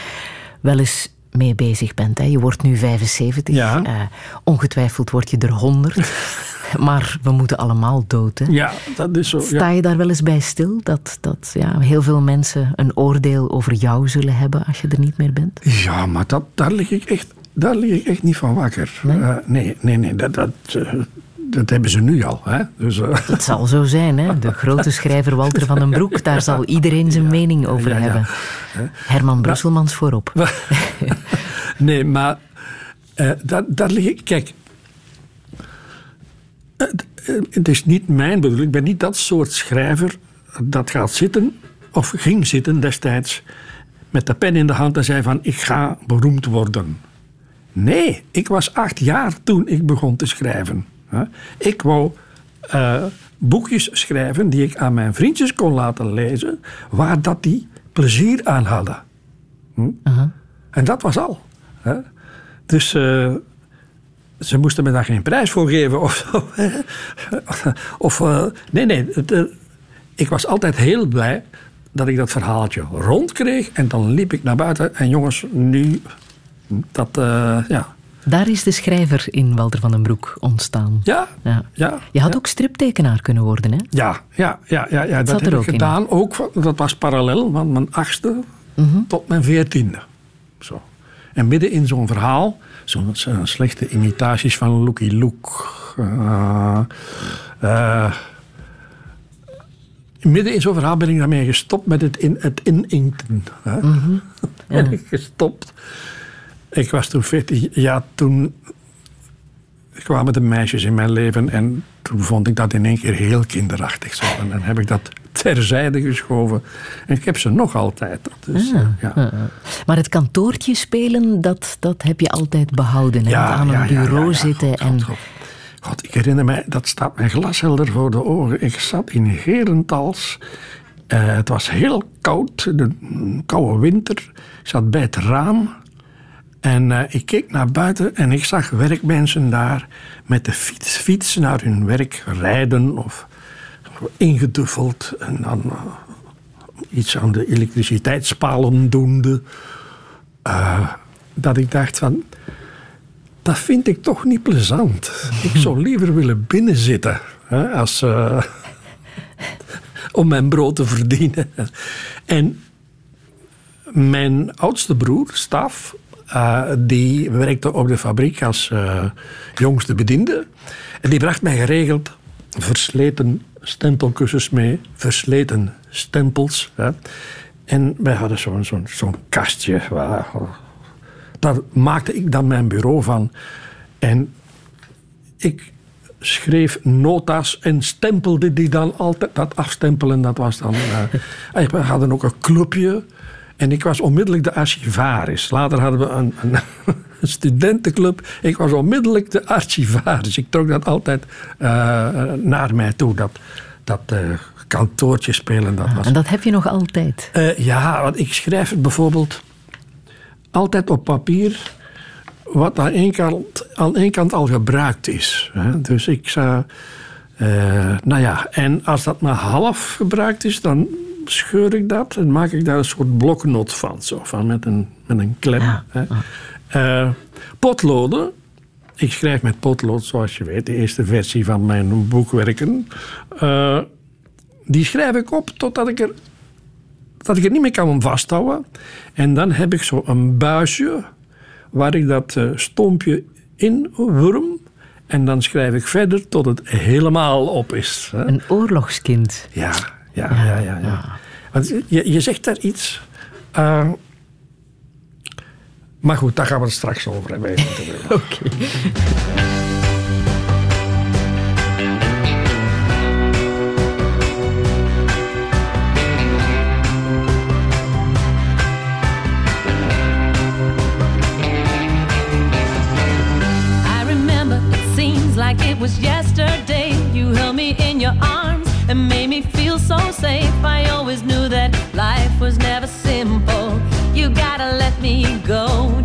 wel eens mee bezig bent. Hè. Je wordt nu 75. Ja. Uh, ongetwijfeld word je er 100. maar we moeten allemaal dood. Hè. Ja, dat is zo. Sta je daar wel eens bij stil? Dat, dat ja, heel veel mensen een oordeel over jou zullen hebben als je er niet meer bent? Ja, maar dat, daar lig ik echt daar lig ik echt niet van wakker. Nee, uh, nee, nee, nee, dat, dat, uh, dat hebben ze nu al. Hè? Dus, uh... Het zal zo zijn. Hè? De grote schrijver Walter van den Broek, daar zal iedereen zijn mening over ja, ja, hebben. Herman Brusselmans voorop. nee, maar daar, daar lig ik... Kijk, eh, het is niet mijn bedoeling. Ik ben niet dat soort schrijver dat gaat zitten, of ging zitten destijds, met de pen in de hand en zei van ik ga beroemd worden. Nee, ik was acht jaar toen ik begon te schrijven. Ik wou eh, boekjes schrijven die ik aan mijn vriendjes kon laten lezen, waar dat die plezier aan hadden. Hm? En dat was al. Hè. Dus eh, ze moesten me daar geen prijs voor geven of zo. of, eh, nee, nee. het, ik was altijd heel blij dat ik dat verhaaltje rondkreeg. En dan liep ik naar buiten. En jongens, nu... Dat, eh, ja. Daar is de schrijver in Walter van den Broek ontstaan. Ja, Ja. ja. Je had ook striptekenaar kunnen worden, hè? Ja, ja, ja, ja, ja. dat zat heb ik in. gedaan. Ook, dat was parallel van mijn achtste Mhm. tot mijn veertiende. Zo. En midden in zo'n verhaal, zo'n slechte imitaties van Looky Luke. eh, eh, midden in zo'n verhaal ben ik daarmee gestopt met het, in, het. Hè? Mhm. ben ik gestopt. Ik was toen 14 ja, toen kwamen de meisjes in mijn leven en toen vond ik dat in één keer heel kinderachtig. Zo. En dan heb ik dat terzijde geschoven. En ik heb ze nog altijd. Dus, Ah, ja. Maar het kantoortje spelen, dat, dat heb je altijd behouden. Ja, aan ja, een ja, bureau ja, ja. zitten. God, en... God, God. God, ik herinner mij, dat staat mij glashelder voor de ogen. Ik zat in Herentals. Eh, het was heel koud, de koude winter. Ik zat bij het raam. En eh, ik keek naar buiten en ik zag werkmensen daar met de fiets, fiets naar hun werk rijden of ingeduffeld en dan eh, iets aan de elektriciteitspalen doende. Eh, dat ik dacht van, dat vind ik toch niet plezant. Ik zou liever willen binnenzitten hè, als, om mijn brood te verdienen. En mijn oudste broer, Staf, eh, die werkte op de fabriek als eh, jongste bediende. En die bracht mij geregeld versleten stempelkussens mee, versleten stempels. Hè. En wij hadden zo'n zo'n zo'n kastje. waar- daar maakte ik dan mijn bureau van. En ik schreef nota's en stempelde die dan altijd. Dat afstempelen, dat was dan... eh, we hadden ook een clubje. En ik was onmiddellijk de archivaris. Later hadden we een, een, een studentenclub. Ik was onmiddellijk de archivaris. Ik trok dat altijd eh, naar mij toe. Dat, dat eh, kantoortje spelen, dat was En dat heb je nog altijd. eh, ja, want ik schrijf het bijvoorbeeld altijd op papier wat aan één kant, aan één kant al gebruikt is. Hè. Dus ik zou... nou ja, en als dat maar half gebruikt is, dan scheur ik dat en maak ik daar een soort bloknot van. Zo, van met, een, met een klem. Ja, hè. Eh, potloden. Ik schrijf met potlood, zoals je weet, de eerste versie van mijn boekwerken. Eh, die schrijf ik op totdat ik er dat ik er niet meer kan vasthouden. En dan heb ik zo een buisje waar ik dat eh, stompje in wurm. En dan schrijf ik verder tot het helemaal op is. Hè. Een oorlogskind. Ja, ja, ja, ja. ja. Want je, je zegt daar iets. eh, maar goed, daar gaan we het straks over hebben. eventueel. I remember it seems like it was yesterday. You held me in your arms I always knew that life was never simple. You gotta let me go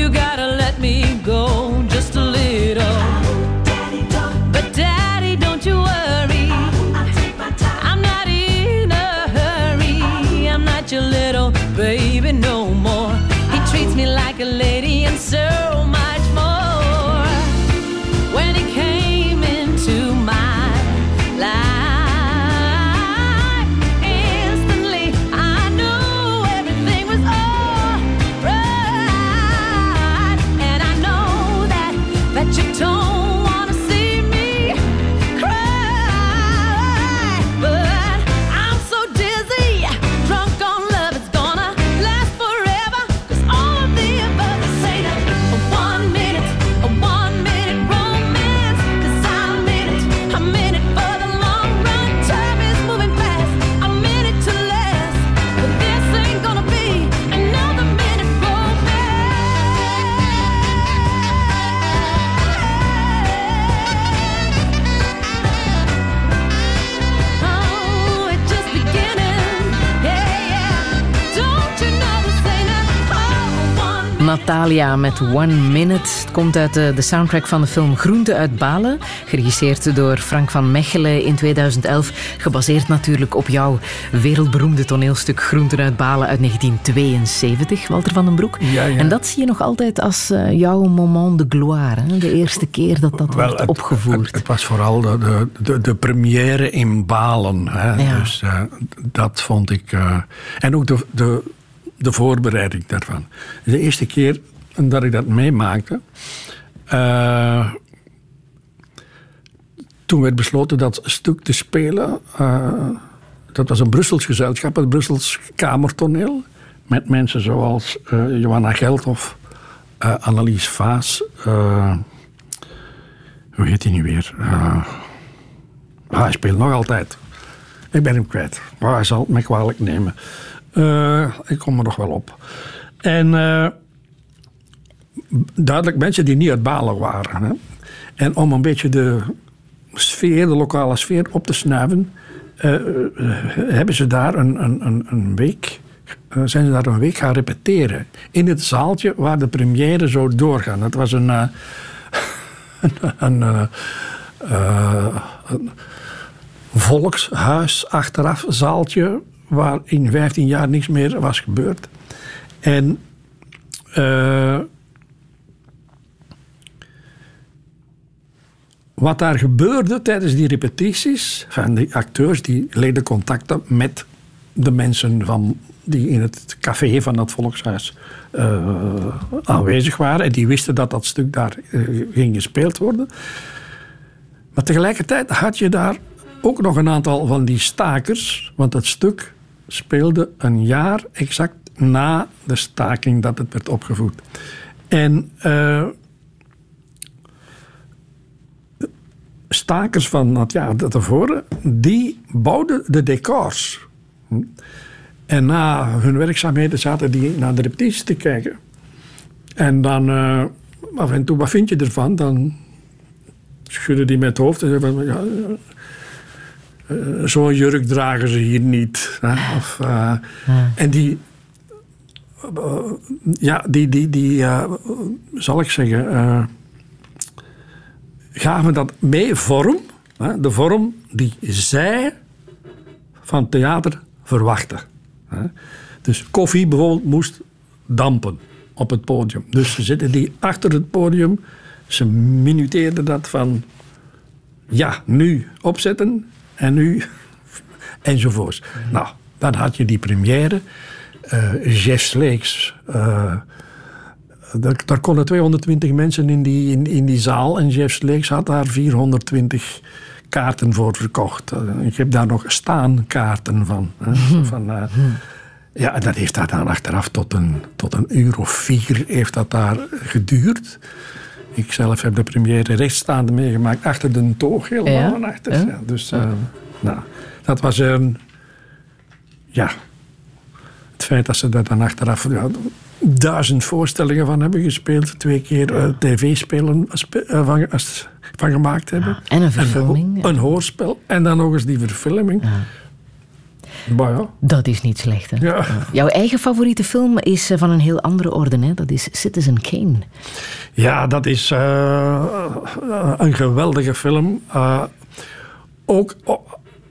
You gotta Natalia met One Minute. Het komt uit de, de soundtrack van de film Groente uit Balen. Geregisseerd door Frank van Mechelen in 2011. Gebaseerd natuurlijk op jouw wereldberoemde toneelstuk Groenten uit Balen uit 1972, Walter van den Broek. Ja, ja. En dat zie je nog altijd als eh, jouw moment de gloire. Hè? De eerste keer dat dat Wel, wordt opgevoerd. Het, het was vooral de, de, de, première in Balen. Hè. Ja. Dus eh, dat vond ik... eh, en ook de, de, de voorbereiding daarvan. De eerste keer dat ik dat meemaakte... eh, toen werd besloten dat stuk te spelen... eh, dat was een Brussels gezelschap, het Brussels Kamertoneel... met mensen zoals eh, Johanna Gelthoff, eh, Annelies Vaas... hoe heet hij nu weer? Ah, hij speelt nog altijd. Ik ben hem kwijt. Maar hij zal het me kwalijk nemen. Eh, ik kom er nog wel op. En eh, duidelijk mensen die niet uit Balen waren. Hè. En om een beetje de sfeer, de lokale sfeer op te snuiven... eh, hebben ze daar een, een, een, week... zijn ze daar een week gaan repeteren. In het zaaltje waar de première zou doorgaan. Dat was een... een, een volkshuis achteraf zaaltje waar in 15 jaar niks meer was gebeurd. En eh, wat daar gebeurde tijdens die repetities van die acteurs, die legden contacten met de mensen van, die in het café van dat volkshuis eh, aanwezig waren. En die wisten dat dat stuk daar eh, ging gespeeld worden. Maar tegelijkertijd had je daar ook nog een aantal van die stakers. Want het stuk speelde een jaar exact na de staking dat het werd opgevoerd. En eh, stakers van het jaar tevoren, die bouwden de decors. En na hun werkzaamheden zaten die naar de repetities te kijken. En dan eh, af en toe, wat vind je ervan? Dan schudden die met het hoofd en van, ja, eh, zo'n jurk dragen ze hier niet. Hè? Of, eh, En die, ja, die, die, die eh, zal ik zeggen, gaven dat mee vorm, hè? de vorm die zij van theater verwachten. hè. Dus koffie bijvoorbeeld moest dampen op het podium. Dus ze zitten die achter het podium, ze minuteerden dat van ja, nu opzetten en nu enzovoorts. Nou, dan had je die première. eh Jeff Sleeks. eh, daar, daar konden 220 mensen in die, in, in die zaal. En Jeff Sleeks had daar 420 kaarten voor verkocht. Eh, ik heb daar nog staankaarten van. Hè, van eh, ja, en dat heeft daar dan achteraf tot een, tot een uur of vier heeft dat daar geduurd. Ik zelf heb de première rechtstaande meegemaakt, achter de toog, helemaal Ja, achter. ja. Ja, dus eh, nou, dat was een... Ja, het feit dat ze daar dan achteraf ja, duizend voorstellingen van hebben gespeeld, twee keer eh, tv-spelen spe- eh, van, van gemaakt hebben. En een verfilming. Een, ho- een hoorspel en dan nog eens die verfilming. Maar ja. Dat is niet slecht, hè? Ja. Jouw eigen favoriete film is eh, van een heel andere orde, hè? Dat is Citizen Kane. Ja, dat is eh, een geweldige film. Uh, ook,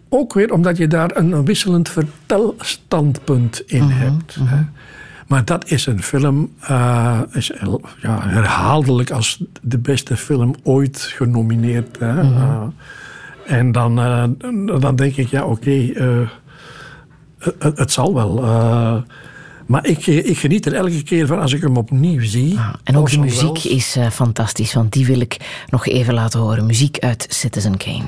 ook weer omdat je daar een wisselend vertelstandpunt in Mhm, hebt. Hè. Maar dat is een film, uh, is ja, herhaaldelijk als de beste film ooit genomineerd. Hè. Mhm. Uh, en dan, uh, dan denk ik, ja, oké, okay, het, het, zal wel. maar ik, ik, geniet er elke keer van als ik hem opnieuw zie. Ah, en ook de muziek wel. is fantastisch, want die wil ik nog even laten horen. Muziek uit Citizen Kane.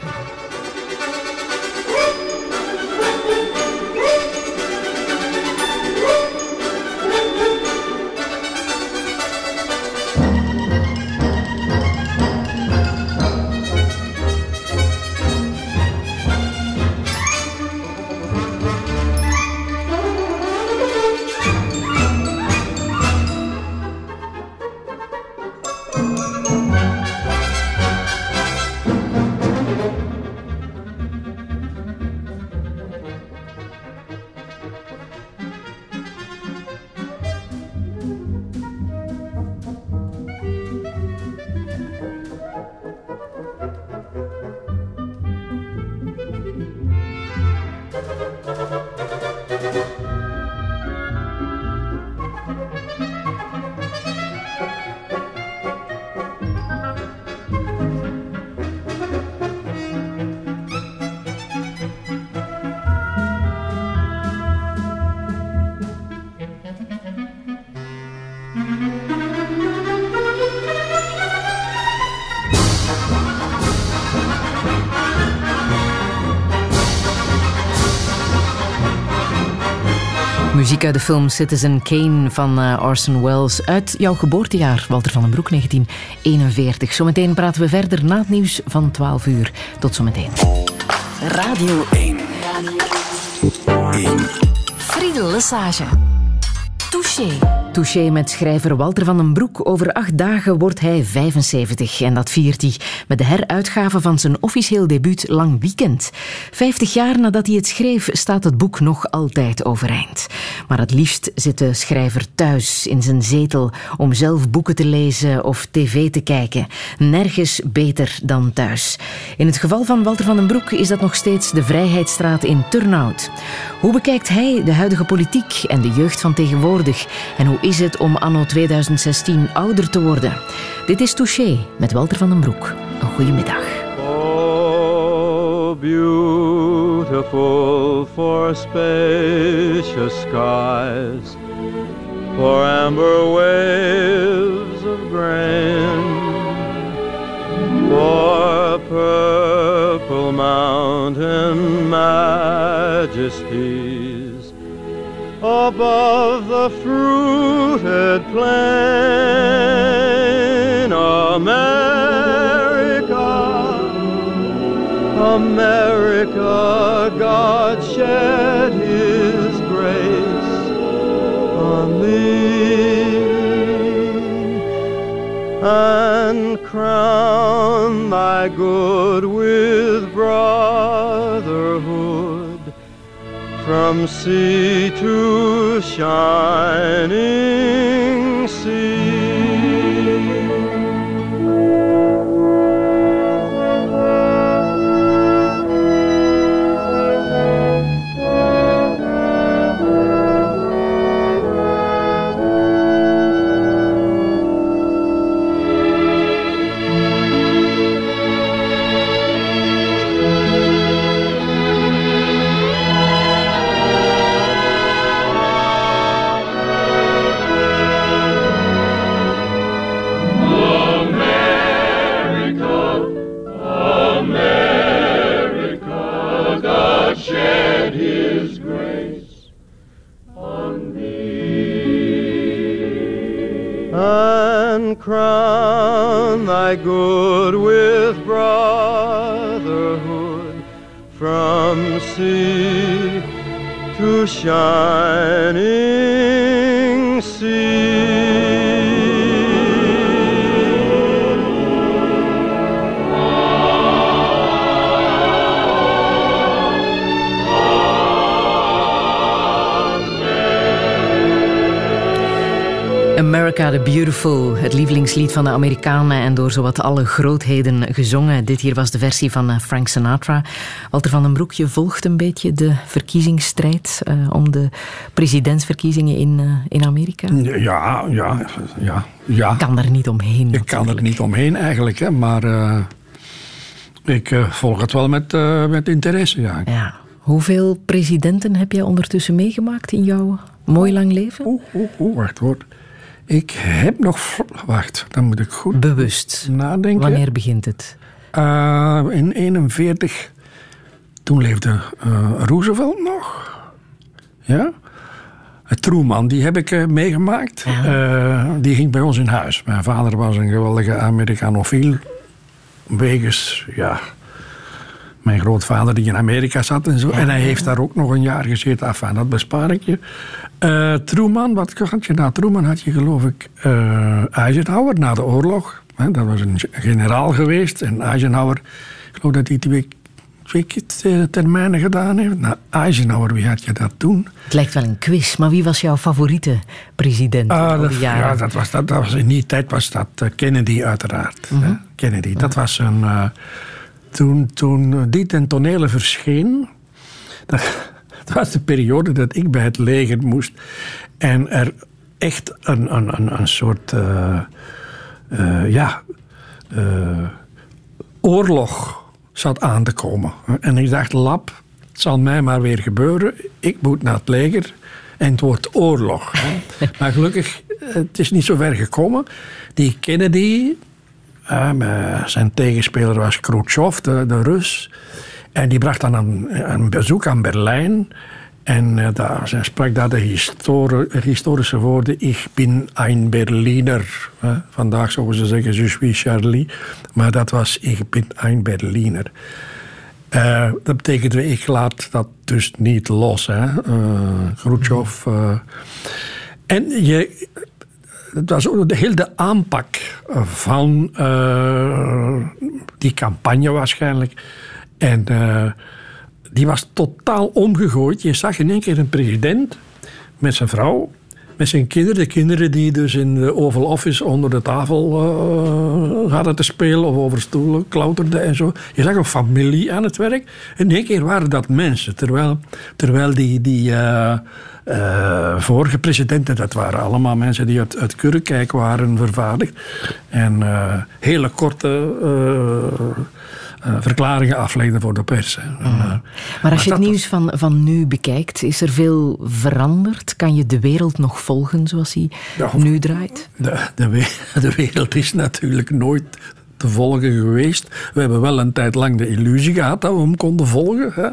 De film Citizen Kane van uh, Orson Welles. Uit jouw geboortejaar, Walter van den Broek, 1941. Zometeen praten we verder na het nieuws van 12 uur. Tot zometeen. Radio 1. Radio 1. Friedel Lesage. Touché. Touché met schrijver Walter van den Broek. Over acht dagen wordt hij 75 en dat viert hij met de heruitgave van zijn officieel debuut Lang Weekend. Vijftig jaar nadat hij het schreef staat het boek nog altijd overeind. Maar het liefst zit de schrijver thuis in zijn zetel om zelf boeken te lezen of tv te kijken. Nergens beter dan thuis. In het geval van Walter van den Broek is dat nog steeds de Vrijheidsstraat in Turnhout. Hoe bekijkt hij de huidige politiek en de jeugd van tegenwoordig? En hoe is het om anno 2016 ouder te worden? Dit is Touché met Walter van den Broek. Een goede middag. Oh, beautiful for spacious skies, for amber waves of grain, for purple mountain majesties above the fruited plain. America, America, God shed His grace on thee and crown thy good with brotherhood from sea to shining sea. Crown thy good with brotherhood from sea to shining sea. America the Beautiful, het lievelingslied van de Amerikanen en door zowat alle grootheden gezongen. Dit hier was de versie van eh, Frank Sinatra. Walter van den Broek, je volgt een beetje de verkiezingsstrijd uh, om de presidentsverkiezingen in, uh, in Amerika? Ja, ja, ja. ja. kan er niet omheen. Je kan er niet omheen eigenlijk, hè, maar uh, ik volg het wel met, met interesse. Ja. ja. Hoeveel presidenten heb jij ondertussen meegemaakt in jouw mooi lang leven? Oeh, oeh, oeh wacht hoor. Ik heb nog. Wacht, dan moet ik goed. Bewust. Nadenken. Wanneer begint het? Uh, in 41. Toen leefde uh, Roosevelt nog. Ja. Truman, die heb ik uh, meegemaakt. Ja. die ging bij ons in huis. Mijn vader was een geweldige Amerikanofiel. Wegens, ja, mijn grootvader die in Amerika zat en zo. Ja, en hij heeft daar ook nog een jaar gezeten. Enfin, dat bespaar ik je. Uh, Truman, wat had je na Truman? Had je geloof ik uh, Eisenhower na de oorlog. Hè, dat was een generaal geweest. En Eisenhower, ik geloof dat hij twee, twee termijnen gedaan heeft. Nou, Eisenhower, wie had je dat toen? Het lijkt wel een quiz, maar wie was jouw favoriete president? Uh, dat, ja, dat was, dat, dat was, in die tijd was dat Kennedy uiteraard. -hmm. Kennedy, dat was een toen, toen die ten tonele verscheen, dat, dat, was de periode dat ik bij het leger moest en er echt een, een, een, een soort uh, uh, ja, uh, oorlog zat aan te komen. En ik dacht, lap, het zal mij maar weer gebeuren. Ik moet naar het leger en het wordt oorlog. maar gelukkig, het is niet zo ver gekomen. Die Kennedy, zijn tegenspeler was Khrushchev, de, Rus. En die bracht dan een, bezoek aan Berlijn. En uh, daar, sprak daar de histori historische woorden: Ik ben een Berliner. Vandaag zouden ze zeggen: Je suis Charlie. Maar dat was: Ik ben een Berliner. Uh, dat betekende: Ik laat dat dus niet los. Hè? Khrushchev. en je, het was ook de hele aanpak van uh, die campagne waarschijnlijk. En uh, die was totaal omgegooid. Je zag in één keer een president met zijn vrouw, met zijn kinderen. De kinderen die dus in de Oval Office onder de tafel uh, hadden te spelen of over stoelen klauterden en zo. Je zag een familie aan het werk. In één keer waren dat mensen. Terwijl, terwijl die. die uh, vorige presidenten, dat waren allemaal mensen die uit, uit Kurkijk waren vervaardigd. En uh, hele korte uh, verklaringen aflegden voor de pers. En, maar als je het nieuws van, van nu bekijkt, is er veel veranderd? Kan je de wereld nog volgen zoals hij ja, nu draait? De, de, de wereld is natuurlijk nooit te volgen geweest. We hebben wel een tijd lang de illusie gehad dat we hem konden volgen. Hè.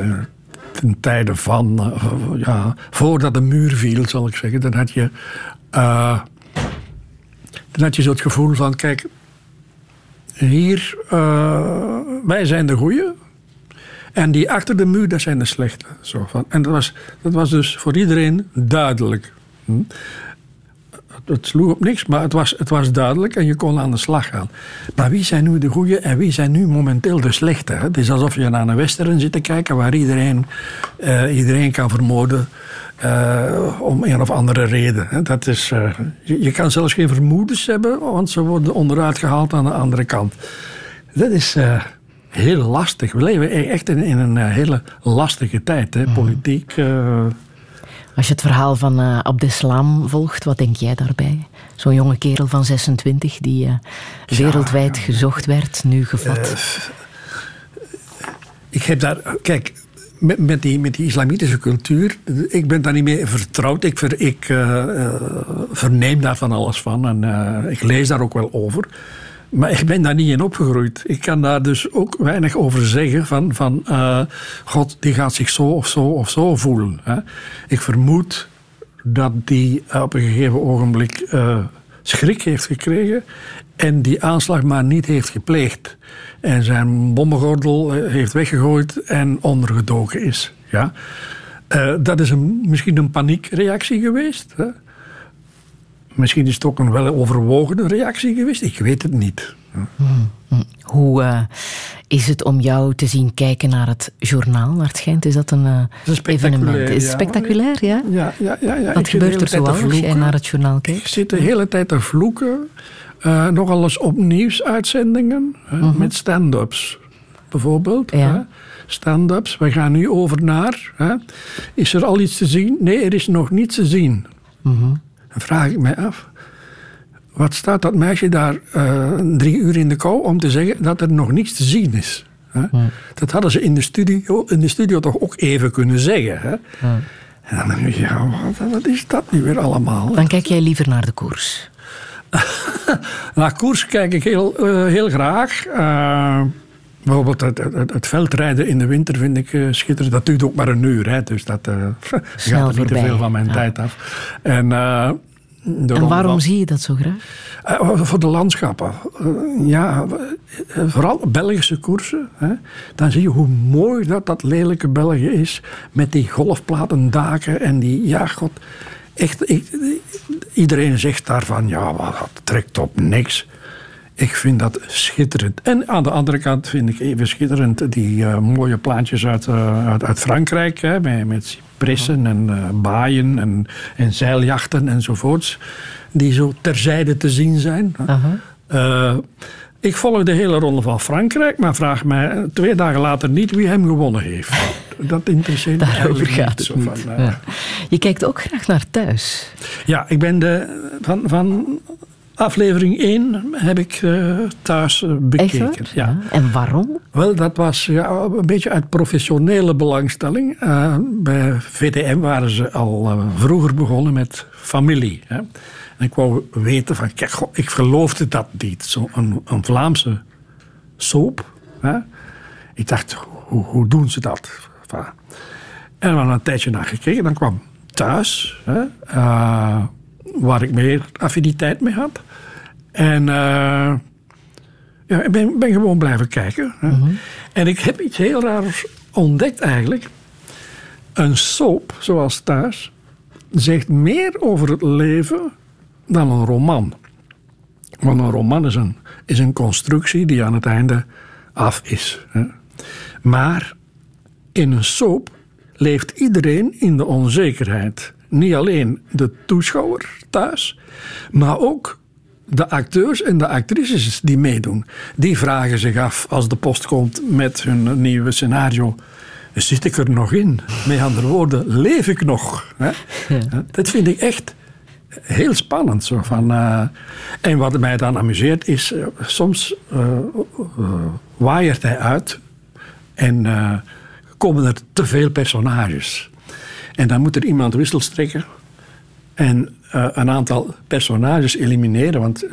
Uh, ten tijde van, uh, ja, voordat de muur viel, zal ik zeggen, dan had je, uh, dan had je zo het gevoel van, kijk, hier, uh, wij zijn de goeie. En die achter de muur, dat zijn de slechte. Zo van. En dat was, dat was dus voor iedereen duidelijk. Hm? Het sloeg op niks, maar het was, het was duidelijk en je kon aan de slag gaan. Maar wie zijn nu de goede en wie zijn nu momenteel de slechte? Het is alsof je naar een western zit te kijken waar iedereen, uh, iedereen kan vermoorden. Uh, om een of andere reden. Dat is, uh, je, je, kan zelfs geen vermoedens hebben, want ze worden onderuit gehaald aan de andere kant. Dat is heel lastig. We leven e-, echt in, in een hele lastige tijd. Hè? Politiek. Als je het verhaal van uh, Abdeslam volgt, wat denk jij daarbij? Zo'n jonge kerel van 26 die uh, wereldwijd ja, gezocht werd, nu gevat. Uh, ik heb daar, kijk, met, met, die, met die islamitische cultuur, ik ben daar niet mee vertrouwd. Ik, ver, ik verneem daar van alles van en ik lees daar ook wel over. Maar ik ben daar niet in opgegroeid. Ik kan daar dus ook weinig over zeggen van, van uh, God die gaat zich zo of zo of zo voelen. Hè. Ik vermoed dat die op een gegeven ogenblik uh, schrik heeft gekregen en die aanslag maar niet heeft gepleegd. En zijn bommengordel eh, heeft weggegooid en ondergedoken is. Ja. Dat is een, misschien een paniekreactie geweest. Hè. Misschien is het ook een wel overwogen reactie geweest. Ik weet het niet. Hmm. Hoe uh, is het om jou te zien kijken naar het journaal, naar het schijnt? Is dat een uh, evenement? Is ja. spectaculair, ja? Ja, ja, ja. ja. Wat gebeurt er zoal als jij naar het journaal kijkt? Ik zit de hele tijd te vloeken. Uh, nogal eens op nieuwsuitzendingen. -hmm. Met stand-ups, bijvoorbeeld. Ja. Stand-ups. We gaan nu over naar... Hè. Is er al iets te zien? Nee, er is nog niets te zien. Mm -hmm. Dan vraag ik mij af... Wat staat dat meisje daar uh, drie uur in de kou om te zeggen dat er nog niets te zien is? Hè? Dat hadden ze in de, studio, in de studio toch ook even kunnen zeggen. Hè? En dan denk ik, ja, wat, wat, is dat nu weer allemaal? Dan kijk jij liever naar de koers. naar koers kijk ik heel, uh, heel graag. Uh, bijvoorbeeld het, het, het, veldrijden in de winter vind ik uh, schitterend. Dat duurt ook maar een uur, hè, dus dat gaat er niet te veel van mijn ja. tijd af. En en waarom van, zie je dat zo graag? Uh, voor de landschappen. Ja, vooral Belgische koersen. Hè, dan zie je hoe mooi dat, dat lelijke België is. Met die golfplatendaken en die, ja, god. Echt, ik, iedereen zegt daarvan, ja, dat trekt op niks. Ik vind dat schitterend. En aan de andere kant vind ik even schitterend die mooie plaatjes uit, uit, uit, Frankrijk. Hè, met, met pressen en uh, baaien en, en zeiljachten enzovoorts. Die zo terzijde te zien zijn. -huh. ik volg de hele ronde van Frankrijk, maar vraag mij twee dagen later niet wie hem gewonnen heeft. Dat interesseert me Daarover gaat niet. het niet. Van, ja. Je kijkt ook graag naar thuis. Ja, ik ben de, van, van aflevering 1 heb ik uh, thuis uh, bekeken. Ja. ja. En waarom? Wel, dat was ja, een beetje uit professionele belangstelling. Uh, bij VTM waren ze al vroeger begonnen met familie. Hè. En ik wou weten van, kijk, goh, ik geloofde dat niet. Zo'n een, een Vlaamse soap. Hè. Ik dacht, hoe, hoe doen ze dat? En we hadden een tijdje naar gekeken. Dan kwam thuis, hè, waar ik meer affiniteit mee had. En uh, ja, ik ben, ben, gewoon blijven kijken. Mm -hmm. En ik heb iets heel raars ontdekt eigenlijk. Een soap, zoals thuis, zegt meer over het leven dan een roman. Want een roman is een, is een constructie die aan het einde af is. Hè. Maar in een soap leeft iedereen in de onzekerheid. Niet alleen de toeschouwer thuis, maar ook de acteurs en de actrices die meedoen. Die vragen zich af als de post komt met hun nieuwe scenario. Zit ik er nog in? Met andere woorden, leef ik nog? Hè? Ja. Dat vind ik echt heel spannend. Zo van, uh, en wat mij dan amuseert is, uh, soms uh, waaiert hij uit en komen er te veel personages. En dan moet er iemand wissels trekken. En uh, een aantal personages elimineren, want uh,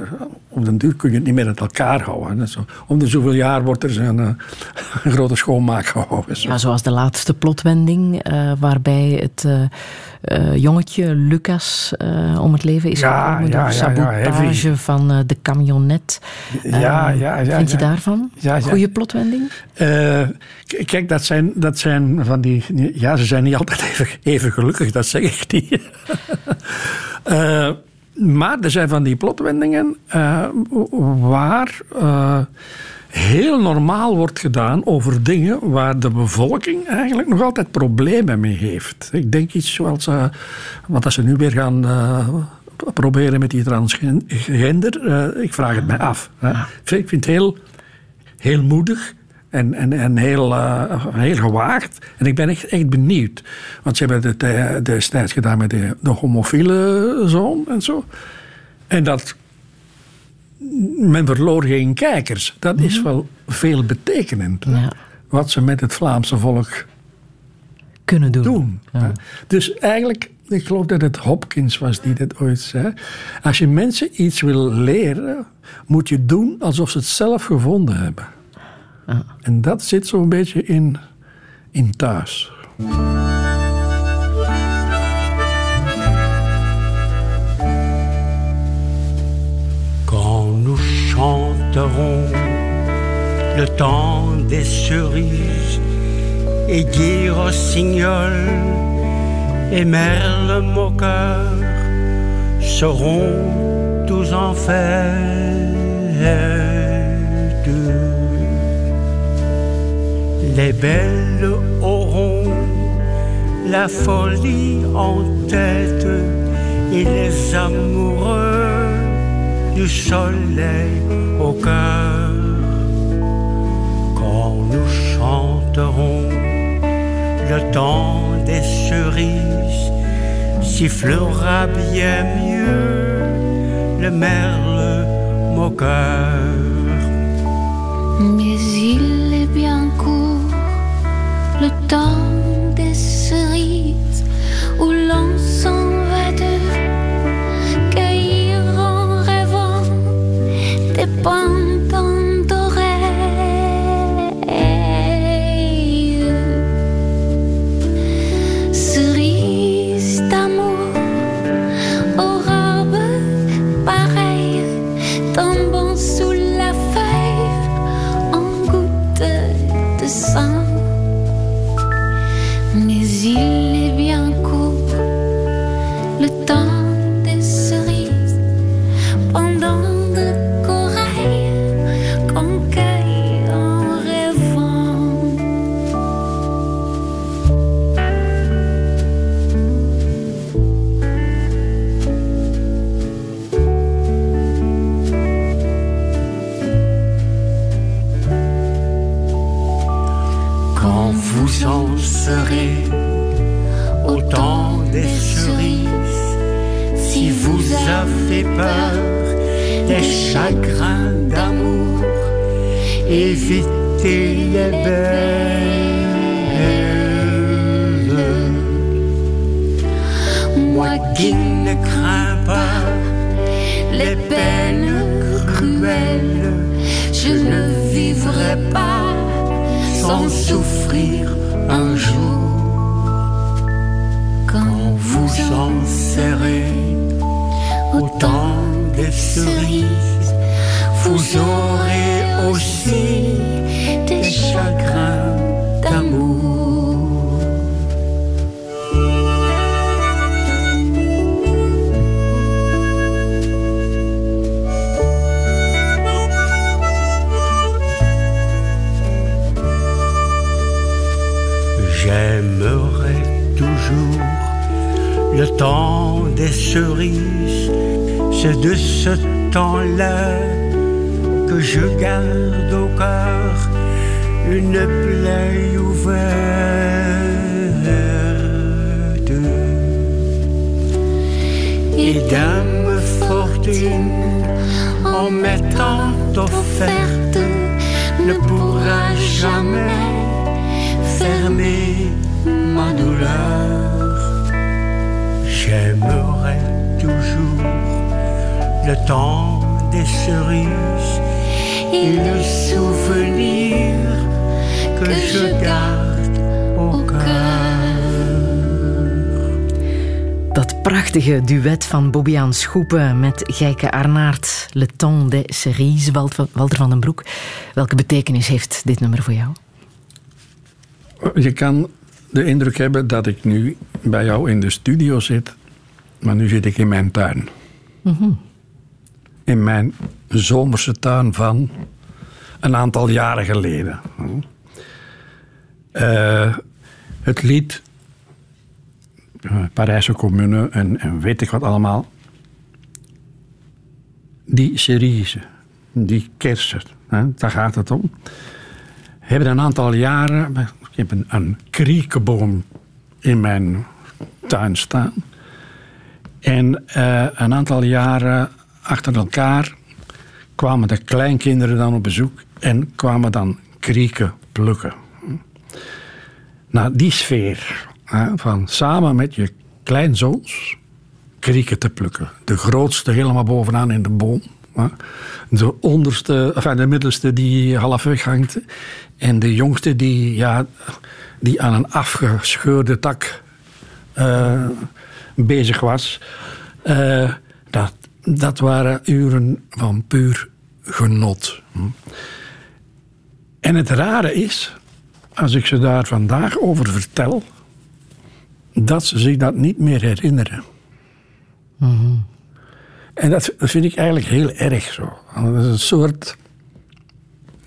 op den duur kun je het niet meer met elkaar houden. Zo, om de zoveel jaar wordt er een, uh, een grote schoonmaak gehouden. Zo. Ja, zoals de laatste plotwending, waarbij het jongetje Lucas om het leven is ja, gekomen ja, door sabotage ja, van de camionet. Ja, ja, ja, Vind je daarvan? Goeie plotwending? kijk, dat zijn, dat zijn van die... Ja, ze zijn niet altijd even, even gelukkig, dat zeg ik niet. Uh, maar er zijn van die plotwendingen uh, waar uh, heel normaal wordt gedaan over dingen waar de bevolking eigenlijk nog altijd problemen mee heeft. Ik denk iets zoals wat als ze nu weer gaan proberen met die transgender. ik vraag het mij af. Ik vind het heel, heel moedig. En, en, en heel, uh, heel gewaagd. En ik ben echt, echt benieuwd. Want ze hebben het destijds gedaan met de, de homofiele zoon en zo. En dat. Men verloor geen kijkers. Dat mm -hmm. is wel veel betekenend. Ja. Wat ze met het Vlaamse volk kunnen doen. doen. Ja. Dus eigenlijk, ik geloof dat het Hopkins was die dit ooit zei. Als je mensen iets wil leren, moet je doen alsof ze het zelf gevonden hebben. Ja. En dat zit zo'n beetje in, in thuis. Quand nous chanterons le temps des cerises et Guy Rossignol et Merle Moqueur seront tous en fête. Les belles auront la folie en tête et les amoureux du soleil au cœur. Quand nous chanterons le temps des cerises, sifflera bien mieux le merle moqueur. Mais il est bien court le temps des cerises où l'on s'en va de cueillir en rêvant des pantons Bobbiaan Schoepen met Gijke Arnaert, Le Temps des Cerises, Walt- Walter van den Broek. Welke betekenis heeft dit nummer voor jou? Je kan de indruk hebben dat ik nu bij jou in de studio zit, maar nu zit ik in mijn tuin. In mijn zomerse tuin van een aantal jaren geleden. Eh, het lied eh, Parijse Commune en, en weet ik wat allemaal. Die cerise, die kersen, hè, daar gaat het om hebben een aantal jaren. Ik heb een, een kriekenboom in mijn tuin staan. En eh, een aantal jaren achter elkaar kwamen de kleinkinderen dan op bezoek en kwamen dan krieken plukken. Nou, die sfeer hè, van samen met je kleinzoons te plukken. De grootste helemaal bovenaan in de boom. De onderste, enfin, de middelste die halfweg hangt. En de jongste die, ja, die aan een afgescheurde tak eh, bezig was. Eh, dat, dat waren uren van puur genot. En het rare is, als ik ze daar vandaag over vertel, dat ze zich dat niet meer herinneren. En dat vind ik eigenlijk heel erg zo. Dat is een soort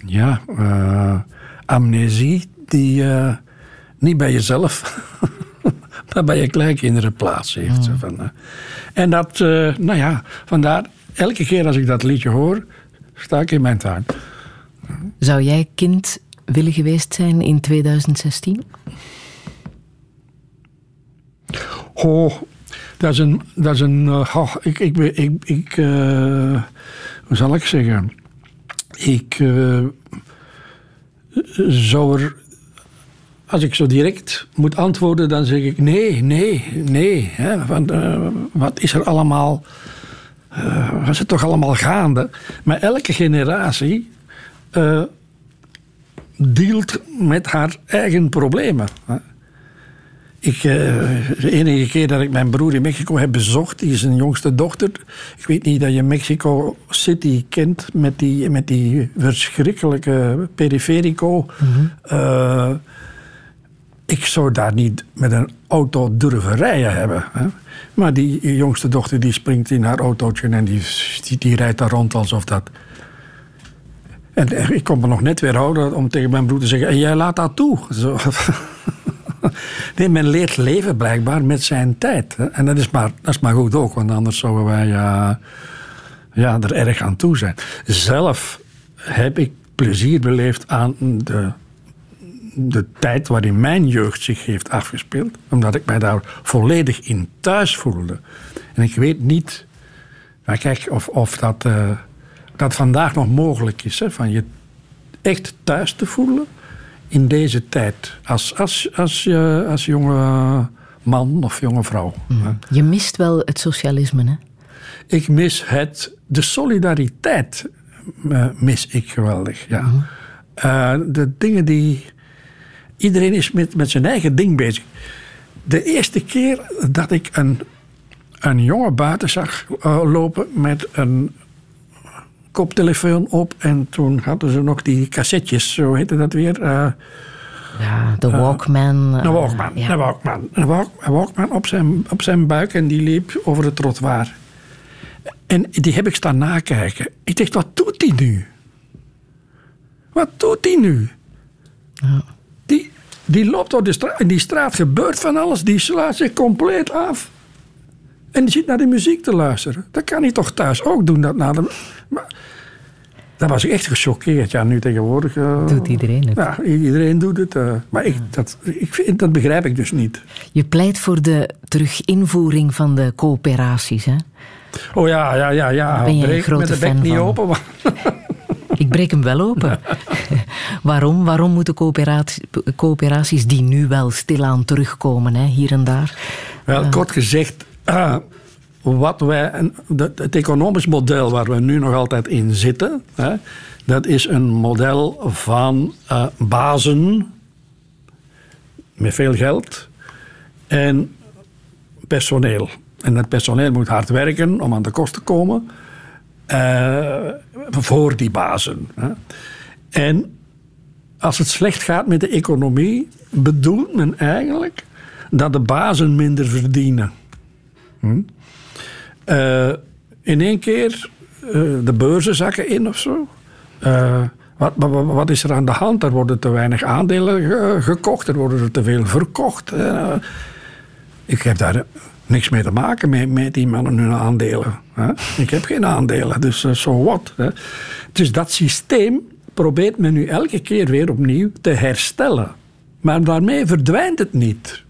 ja, eh, amnesie die eh, niet bij jezelf, maar bij je kleinkinderen plaats heeft. Zo Van, eh, en dat, nou ja, vandaar, elke keer als ik dat liedje hoor, sta ik in mijn tuin. Zou jij kind willen geweest zijn in 2016? Oh, dat is een. Dat is een eh, ik, ik, ik, ik, eh, hoe zal ik zeggen? Ik eh, zou er. Als ik zo direct moet antwoorden, dan zeg ik nee, nee, nee. Hè, want, wat is er allemaal. wat is toch allemaal gaande? Maar elke generatie dealt met haar eigen problemen. Hè. Ik, eh, de enige keer dat ik mijn broer in Mexico heb bezocht, die is zijn jongste dochter. Ik weet niet dat je Mexico City kent met die, met die verschrikkelijke periferico. Eh, ik zou daar niet met een auto durven rijden hebben. Hè. Maar die jongste dochter die springt in haar autootje en die, die, die rijdt daar rond alsof dat. En ik kon me nog net weer houden om tegen mijn broer te zeggen: en jij laat dat toe. Zo. Nee, men leert leven blijkbaar met zijn tijd. En dat is, maar, dat is maar goed ook, want anders zouden wij eh, ja, er erg aan toe zijn. Zelf heb ik plezier beleefd aan de, de tijd waarin mijn jeugd zich heeft afgespeeld, omdat ik mij daar volledig in thuis voelde. En ik weet niet, maar kijk, of, of dat, eh, dat vandaag nog mogelijk is, hè, van je echt thuis te voelen in deze tijd. Als, als, als, je, als jonge man of jonge vrouw. hè. Je mist wel het socialisme, hè? Ik mis het, de solidariteit eh, mis ik geweldig. Ja. Eh, de dingen die. Iedereen is met, met zijn eigen ding bezig. De eerste keer dat ik een, een jongen buiten zag eh, lopen met een koptelefoon op. En toen hadden ze nog die cassettes, zo heette dat weer. eh, Ja, de Walkman. een eh, Walkman, ja. een Walkman, een Walkman op zijn, op zijn buik en die liep over het trottoir. En die heb ik staan nakijken. Ik dacht, wat doet die nu? Wat doet die nu? Die, die loopt door de straat. In die straat gebeurt van alles. Die slaat zich compleet af. En die zit naar de muziek te luisteren. Dat kan hij toch thuis ook doen. Dat na de, maar, dat was ik echt gechoqueerd. Ja, nu tegenwoordig... eh, Doet iedereen het. Ja, iedereen doet het. eh, maar ik, dat, ik vind, dat begrijp ik dus niet. Je pleit voor de teruginvoering van de coöperaties, hè? Oh ja, ja, ja, ja. Ben jij een Breek grote met de bek fan niet van? open. maar- Ik breek hem wel open. Waarom? Waarom moeten coöperaties, coöperaties die nu wel stilaan terugkomen, hè, hier en daar? Wel, kort gezegd, ah, wat wij, het economisch model waar we nu nog altijd in zitten, hè, dat is een model van eh, bazen met veel geld en personeel. En dat personeel moet hard werken om aan de kost te komen eh, voor die bazen. Hè. En als het slecht gaat met de economie, bedoelt men eigenlijk dat de bazen minder verdienen. Hm? Eh, in één keer eh, de beurzen zakken in of zo. Eh, wat, wat, wat is er aan de hand? Er worden te weinig aandelen ge- gekocht, er worden er te veel verkocht. Ik heb daar niks mee te maken met, die mannen hun aandelen. Hè? Ik heb geen aandelen, dus zo so what. hè. Dus dat systeem probeert men nu elke keer weer opnieuw te herstellen. Maar daarmee verdwijnt het niet.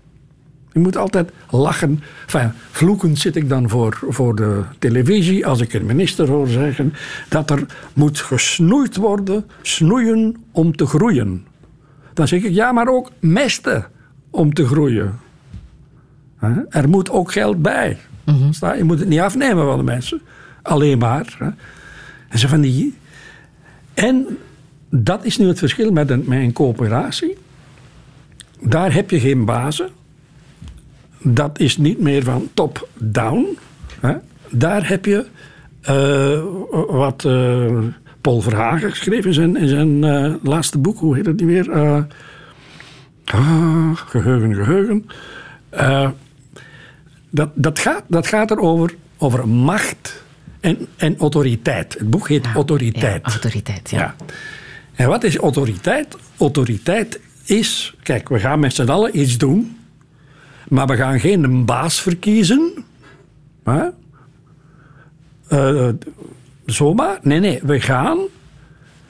Je moet altijd lachen. Enfin, vloekend zit ik dan voor, voor de televisie als ik een minister hoor zeggen dat er moet gesnoeid worden, snoeien om te groeien. Dan zeg ik ja, maar ook mesten om te groeien. Er moet ook geld bij. Sta- Je moet het niet afnemen van de mensen. Alleen maar. hè. En, zo van die... en dat is nu het verschil met een, met een coöperatie. Daar heb je geen bazen. Dat is niet meer van top-down. Daar heb je eh, wat eh, Paul Verhagen geschreven in zijn, in zijn eh, laatste boek. Hoe heet het niet meer? Ah, geheugen, geheugen. Eh, dat, dat, gaat, dat gaat erover over macht en, en autoriteit. Het boek heet Autoriteit. Ja, autoriteit, ja. Ja. En wat is autoriteit? Autoriteit is, kijk, we gaan met z'n allen iets doen, maar we gaan geen baas verkiezen. Hè? Eh, zomaar. Nee, nee, we gaan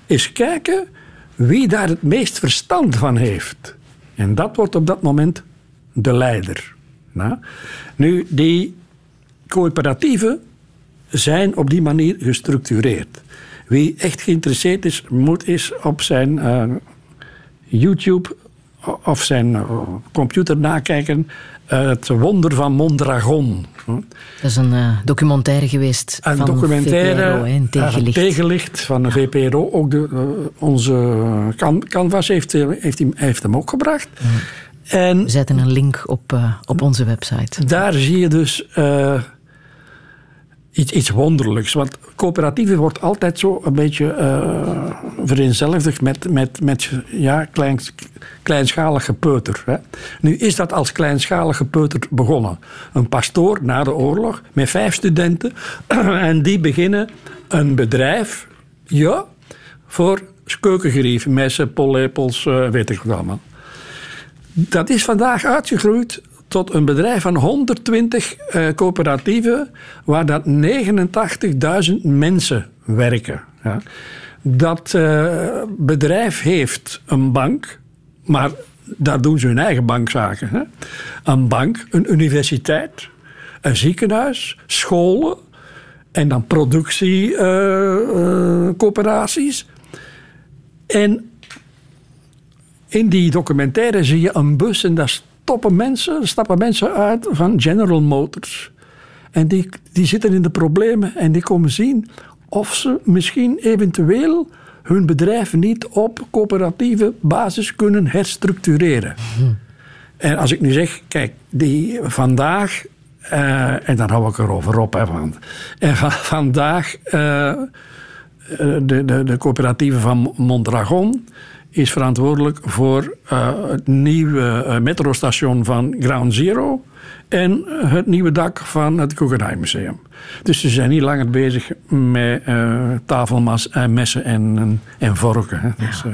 eens kijken wie daar het meest verstand van heeft. En dat wordt op dat moment de leider. Nou, nu, die coöperatieven zijn op die manier gestructureerd. Wie echt geïnteresseerd is, moet eens op zijn uh, YouTube of zijn uh, computer nakijken. Uh, het wonder van Mondragon. Dat is een documentaire geweest een van documentaire, VPRO, tegenlicht. tegenlicht van de VPRO. Ook de, onze can Canvas heeft, heeft, hem, heeft hem ook gebracht. En We zetten een link op, op onze website. Daar zie je dus iets, iets wonderlijks. Want coöperatieven wordt altijd zo een beetje uh, vereenzelvigd met, met, met ja, klein, kleinschalige peuter. Hè. Nu is dat als kleinschalige peuter begonnen. Een pastoor na de oorlog met vijf studenten. en die beginnen een bedrijf ja, voor keukengerief, messen, pollepels, uh, weet ik wat allemaal. Dat is vandaag uitgegroeid tot een bedrijf van 120 uh, coöperatieven, waar dat 89.000 mensen werken. Ja. Dat uh, bedrijf heeft een bank, maar daar doen ze hun eigen bankzaken. Hè. Een bank, een universiteit, een ziekenhuis, scholen en dan productiecoöperaties. Uh, en in die documentaire zie je een bus en daar stoppen mensen, stappen mensen uit van General Motors. En die, die zitten in de problemen en die komen zien of ze misschien eventueel hun bedrijf niet op coöperatieve basis kunnen herstructureren. En als ik nu zeg, kijk, die vandaag, uh, en dan hou ik erover op, hè, want, en van, vandaag uh, de, de, de coöperatieve van Mondragon is verantwoordelijk voor uh, het nieuwe uh, metrostation van Ground Zero en het nieuwe dak van het Guggenheim Museum. Dus ze zijn niet langer bezig met uh, tafelmas, en messen en, en vorken. Hè. Dus,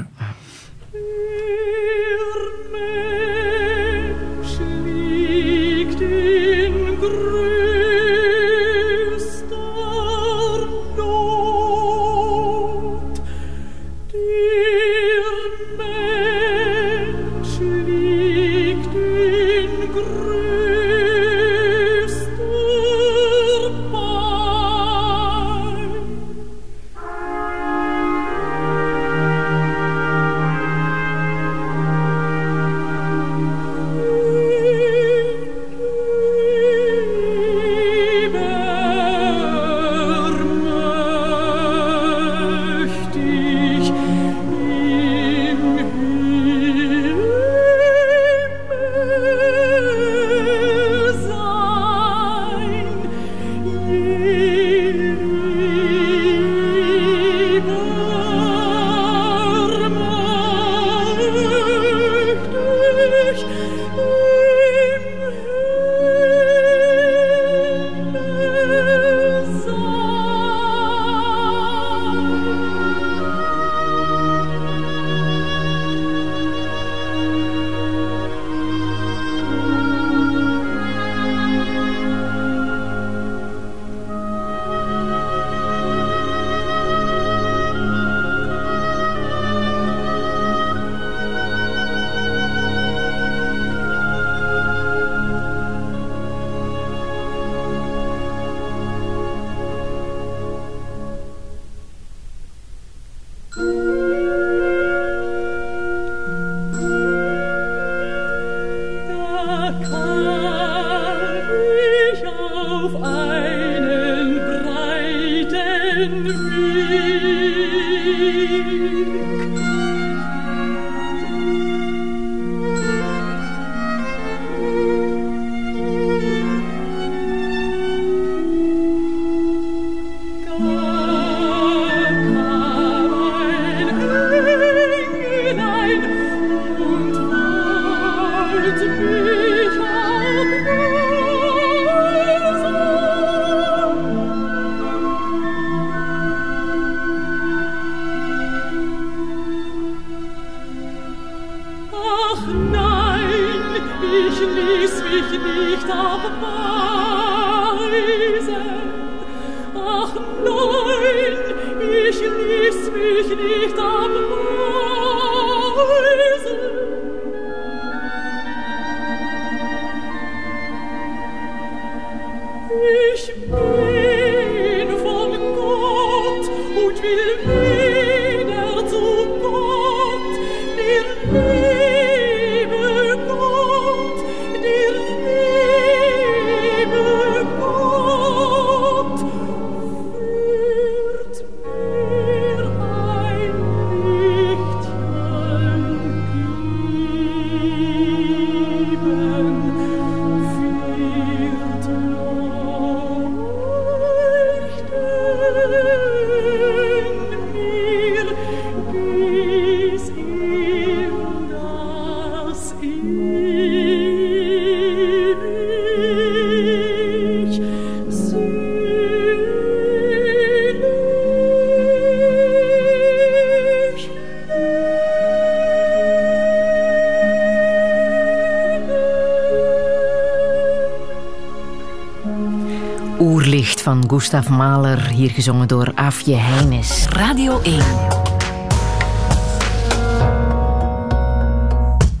Gustav Mahler, hier gezongen door Afje Heines. Radio 1.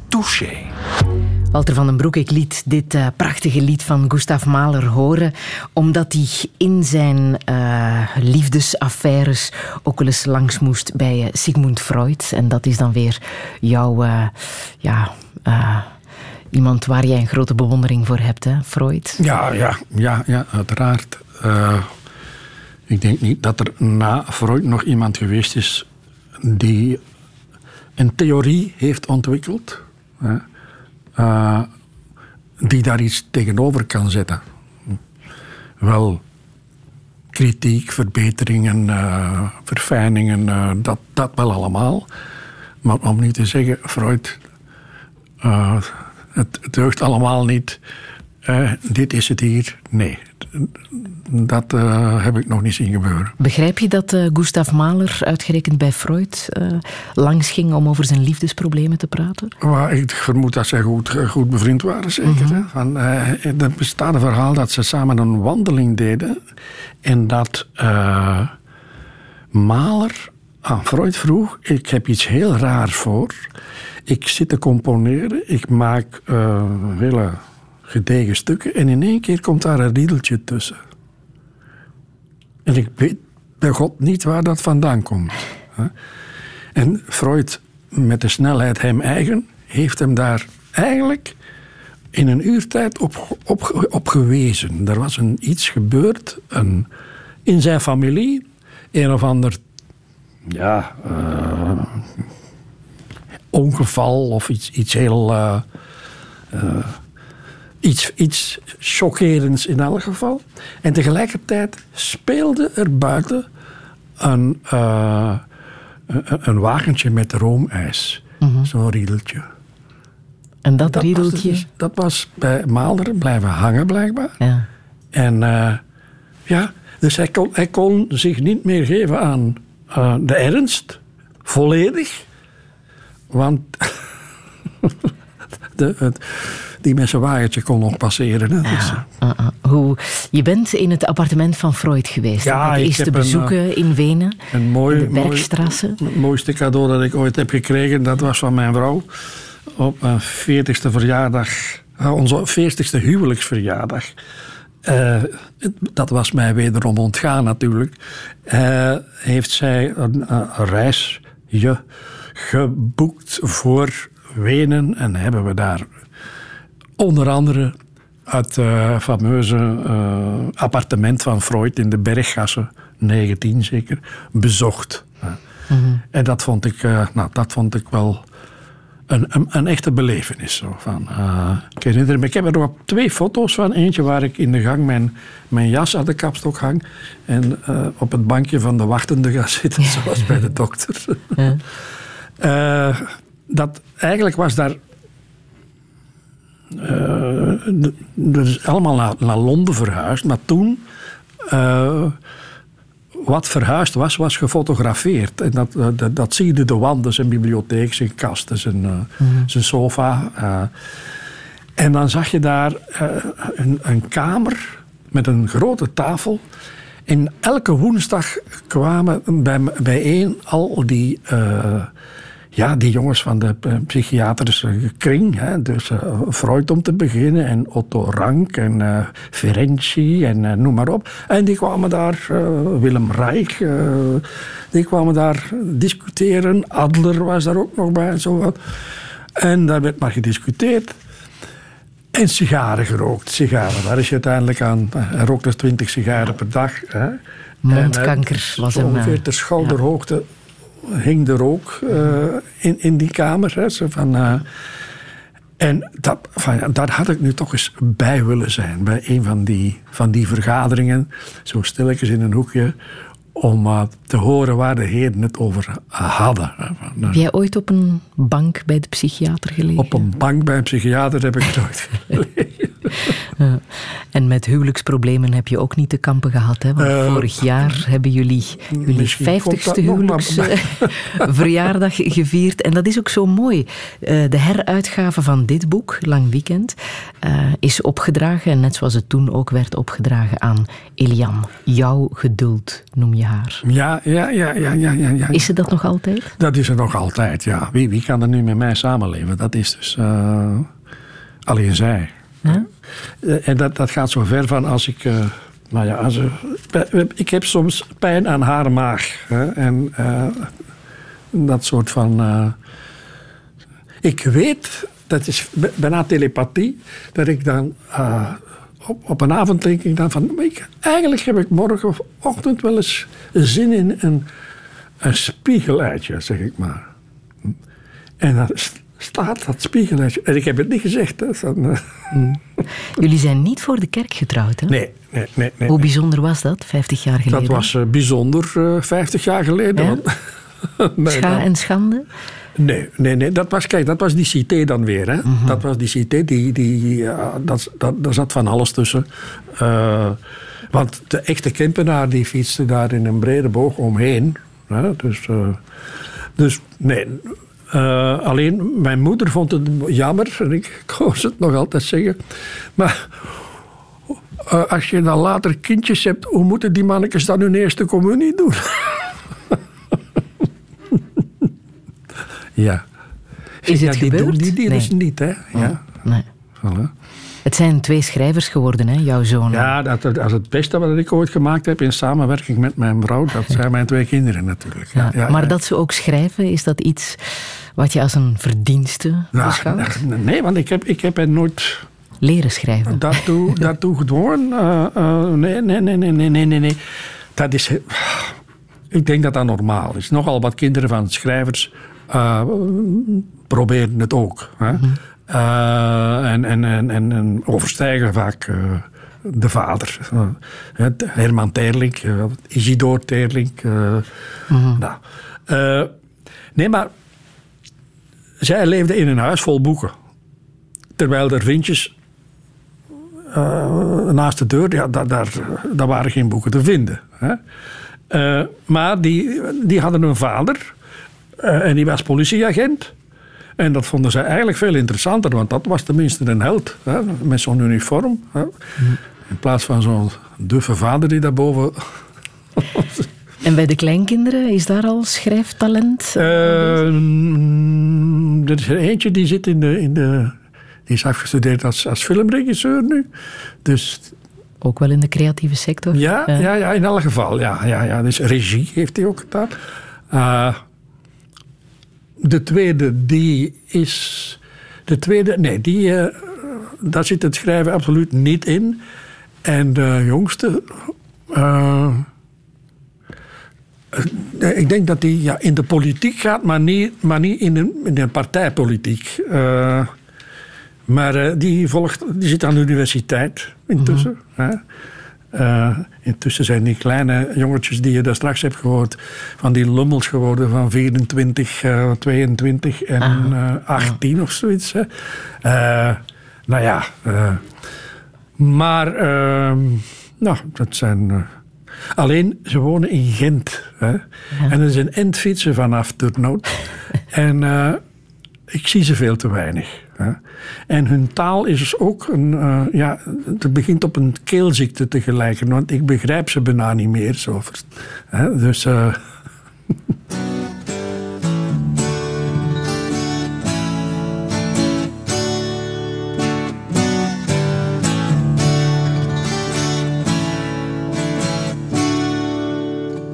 Touché. Walter van den Broek, ik liet dit uh, prachtige lied van Gustav Mahler horen, omdat hij in zijn uh, liefdesaffaires ook wel eens langs moest bij uh, Sigmund Freud. En dat is dan weer jouw, ja, iemand waar jij een grote bewondering voor hebt, hè, Freud? Ja, ja, ja, ja uiteraard. Ik denk niet dat er na Freud nog iemand geweest is die een theorie heeft ontwikkeld uh, die daar iets tegenover kan zetten. Wel kritiek, verbeteringen, uh, verfijningen, dat, dat wel allemaal. Maar om niet te zeggen, Freud, het deugt allemaal niet. dit is het hier. Nee, dat uh, heb ik nog niet zien gebeuren. Begrijp je dat uh, Gustav Mahler uitgerekend bij Freud uh, langs ging om over zijn liefdesproblemen te praten? Maar ik vermoed dat zij goed, goed bevriend waren, zeker. Mm -hmm. Van, er bestaat een verhaal dat ze samen een wandeling deden en dat Mahler aan Freud vroeg: Ik heb iets heel raars voor. Ik zit te componeren, ik maak hele gedegen stukken en in één keer komt daar een riedeltje tussen. En ik weet bij God niet waar dat vandaan komt. En Freud, met de snelheid hem eigen, heeft hem daar eigenlijk in een uurtijd op, op, op gewezen. Er was een, iets gebeurd een, in zijn familie, een of ander ja, uh, ongeval of iets, iets heel. Uh, uh, iets, iets chockerends in elk geval. En tegelijkertijd speelde er buiten een, uh, een, een, wagentje met roomijs. Mm Zo'n riedeltje. En dat, dat riedeltje? Was dus, dat was bij Maalder blijven hangen, blijkbaar. Ja. En uh, ja, dus hij kon, hij kon zich niet meer geven aan uh, de ernst, volledig. Want de, het, die met zijn wagentje kon nog passeren. Hè? Dus, ja. uh, uh, hoe, je bent in het appartement van Freud geweest. Ja, de eerste bezoeken een, in Wenen. Een mooi, de Bergstrasse. Mooi, het mooiste cadeau dat ik ooit heb gekregen, dat was van mijn vrouw. Op mijn 40ste verjaardag, onze 40ste huwelijksverjaardag. Uh, dat was mij wederom ontgaan natuurlijk. Uh, heeft zij een, een reisje geboekt voor Wenen en hebben we daar onder andere het uh, fameuze uh, appartement van Freud in de Berggasse, 19 zeker, bezocht. Mm -hmm. En dat vond ik, uh, nou, dat vond ik wel een, een, een echte belevenis. Zo, van, ik herinner me, ik heb er nog twee foto's van. Eentje waar ik in de gang mijn, mijn jas aan de kapstok hang en op het bankje van de wachtende ga zitten, zoals bij de dokter. Ja. dat, eigenlijk was daar uh, dat is allemaal naar, naar, Londen verhuisd. Maar toen, uh, wat verhuisd was, was gefotografeerd. En dat, uh, dat, dat, zie je de wanden, zijn bibliotheek, zijn kasten, zijn, mm -hmm. zijn sofa. en dan zag je daar een, een, kamer met een grote tafel. En elke woensdag kwamen bij, bijeen al die ja, die jongens van de eh, psychiatrische kring. Hè, dus uh, Freud om te beginnen en Otto Rank en uh, Ferenczi en noem maar op. En die kwamen daar, Willem Rijk, die kwamen daar discussiëren. Adler was daar ook nog bij en zo wat. En daar werd maar gediscuteerd. En sigaren gerookt. Sigaren, daar is je uiteindelijk aan. Hij rookte 20 sigaren per dag. Hè. Mondkanker was hem. Ongeveer ter schouderhoogte hing er ook uh, in, in die kamer. Hè, zo van, uh, en dat, van, daar had ik nu toch eens bij willen zijn. Bij een van die, van die vergaderingen. Zo stilletjes in een hoekje. Om uh, te horen waar de heren het over hadden. Heb jij ooit op een bank bij de psychiater gelegen? Op een bank bij een psychiater heb ik nooit gelegen. Ja. En met huwelijksproblemen heb je ook niet te kampen gehad. Hè? Want Eh, vorig jaar hebben jullie jullie misschien komt dat vijftigste nog maar huwelijksverjaardag gevierd. En dat is ook zo mooi. Eh, de heruitgave van dit boek, Lang Weekend, eh, is opgedragen. En net zoals het toen ook werd opgedragen aan Elian. Jouw geduld noem je haar. Ja, ja, ja, ja, ja, ja, ja. Is ze dat nog altijd? Dat is er nog altijd, ja. Wie, wie kan er nu met mij samenleven? Dat is dus eh, alleen zij. Eh, En dat, dat gaat zo ver van als ik. eh, nou ja, als, ik heb soms pijn aan haar maag. Hè, en eh, dat soort van. ik weet, dat is bijna telepathie, dat ik dan. op, op een avond denk ik dan van. Ik, eigenlijk heb ik morgenochtend wel eens zin in een, een zeg ik maar. En dan st- staat dat spiegeleitje. En ik heb het niet gezegd. Hè, eh, Jullie zijn niet voor de kerk getrouwd, hè? Nee, nee, nee. nee. Hoe bijzonder was dat, 50 jaar geleden? Dat was eh, bijzonder eh 50 jaar geleden. Ja? nee, Scha dan- en schande? nee, nee, nee. Dat was, kijk, dat was die cité dan weer. Hè? Mhm. Dat was die cité, die, die, dat, dat, daar zat van alles tussen. Want de echte Kempenaar die fietste daar in een brede boog omheen. Hè? Dus, dus nee. Eh, alleen mijn moeder vond het jammer, en ik koos het nog altijd zeggen. Maar eh, als je dan later kindjes hebt, hoe moeten die mannetjes dan hun eerste communie doen? ja. Is ja, het die gebeurd? doen die, die Nee. dus niet, hè? Ja. Nee. Voilà. Het zijn twee schrijvers geworden, hè, jouw zoon? Ja, dat, is het beste wat ik ooit gemaakt heb in samenwerking met mijn vrouw. Dat zijn mijn twee kinderen natuurlijk. Ja, maar dat ze ook schrijven, is dat iets wat je als een verdienste nou, beschouwt? Nee, want ik heb, ik heb hen nooit leren schrijven. Dat doe, dat gedwongen. Eh, eh, nee, nee, nee, nee, nee, nee, nee. Dat is. Ik denk dat dat normaal is. Nogal wat kinderen van schrijvers eh, proberen het ook. Hè? Mhm en, en, en, en overstijgen vaak eh, de vader. Eh, Herman Terlink, uh, Isidore Terlink. eh, nou, eh, nee, maar zij leefde in een huis vol boeken. Terwijl er vriendjes eh, naast de deur, ja, daar, daar, daar waren geen boeken te vinden. Hè? Eh, maar die, die hadden een vader eh, en die was politieagent. En dat vonden zij eigenlijk veel interessanter, want dat was tenminste een held. Hè? Met zo'n uniform. Hè? In plaats van zo'n duffe vader die daarboven. En bij de kleinkinderen, is daar al schrijftalent? Eh, mm, er is er eentje die zit in de. In de die is afgestudeerd als, als filmregisseur nu. Dus Ook wel in de creatieve sector? Ja, ja. Ja, in elk geval. Ja, ja, ja. Dus regie heeft hij ook gedaan. Eh, de tweede, die is. De tweede, nee, die, eh, daar zit het schrijven absoluut niet in. En de jongste. eh, eh, ik denk dat die ja, in de politiek gaat, maar niet, maar niet in, de, in de partijpolitiek. Maar die, volgt, die zit aan de universiteit intussen. hè. Eh, intussen zijn die kleine jongetjes die je daar straks hebt gehoord... van die lummels geworden van 24, eh, 22 en eh, 18 of zoiets. Hè. Eh, nou ja, eh, maar... ehm, nou, dat zijn... eh, alleen, ze wonen in Gent. Hè. En er is een endfietsen vanaf Turnhout. en eh, ik zie ze veel te weinig. En hun taal is dus ook een. eh, ja, het begint op een keelziekte te gelijken, want ik begrijp ze bijna niet meer. Zo. Hè, dus. eh,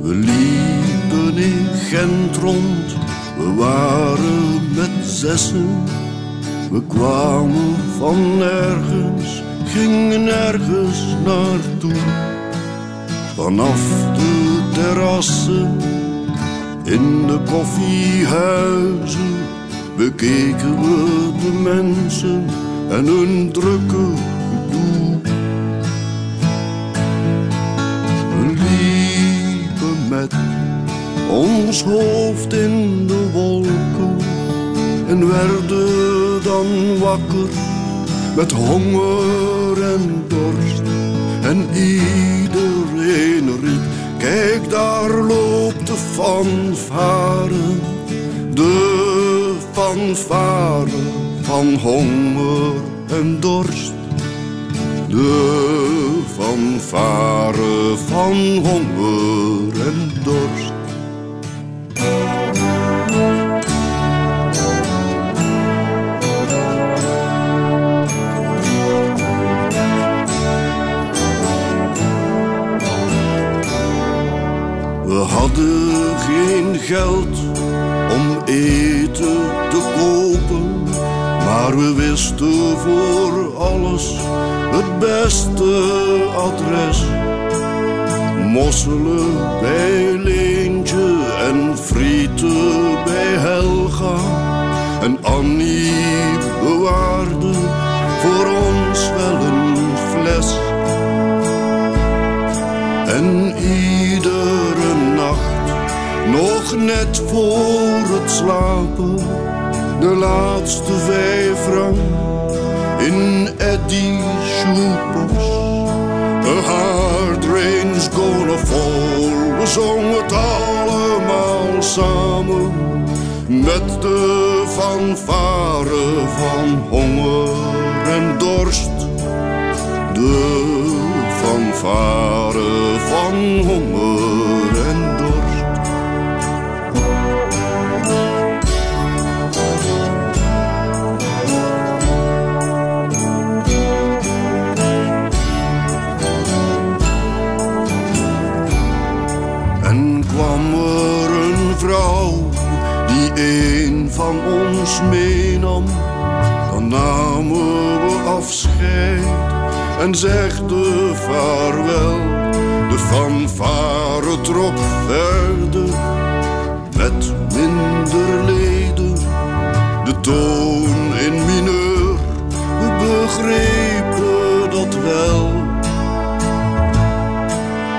We liepen in rond, we waren met zessen. We kwamen van nergens, gingen nergens naartoe. Vanaf de terrassen, in de koffiehuizen, bekeken we de mensen en hun drukke gedoe. We liepen met ons hoofd in de wolken en werden dan wakker met honger en dorst. En iedereen riep, kijk daar loopt de fanfare. De fanfare van honger en dorst. De fanfare van honger en dorst. Geld om eten te kopen, maar we wisten voor alles het beste adres. Mosselen bij Leentje en frieten bij Helga. En Annie bewaarde net voor het slapen, de laatste vijf frank in Eddie's shoebox. A hard rain's gonna fall, we zongen het allemaal samen. Met de fanfare van honger en dorst. De fanfare en zegden vaarwel. De fanfare trok verder met minder leden, de toon in mineur, we begrepen dat wel.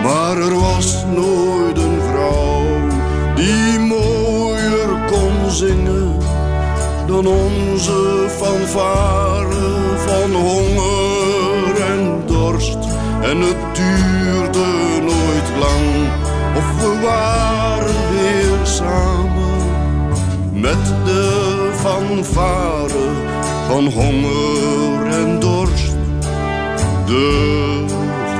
Maar er was nooit een vrouw die mooier kon zingen dan onze fanfare van honger. En het duurde nooit lang of we waren weer samen met de fanfare van honger en dorst. De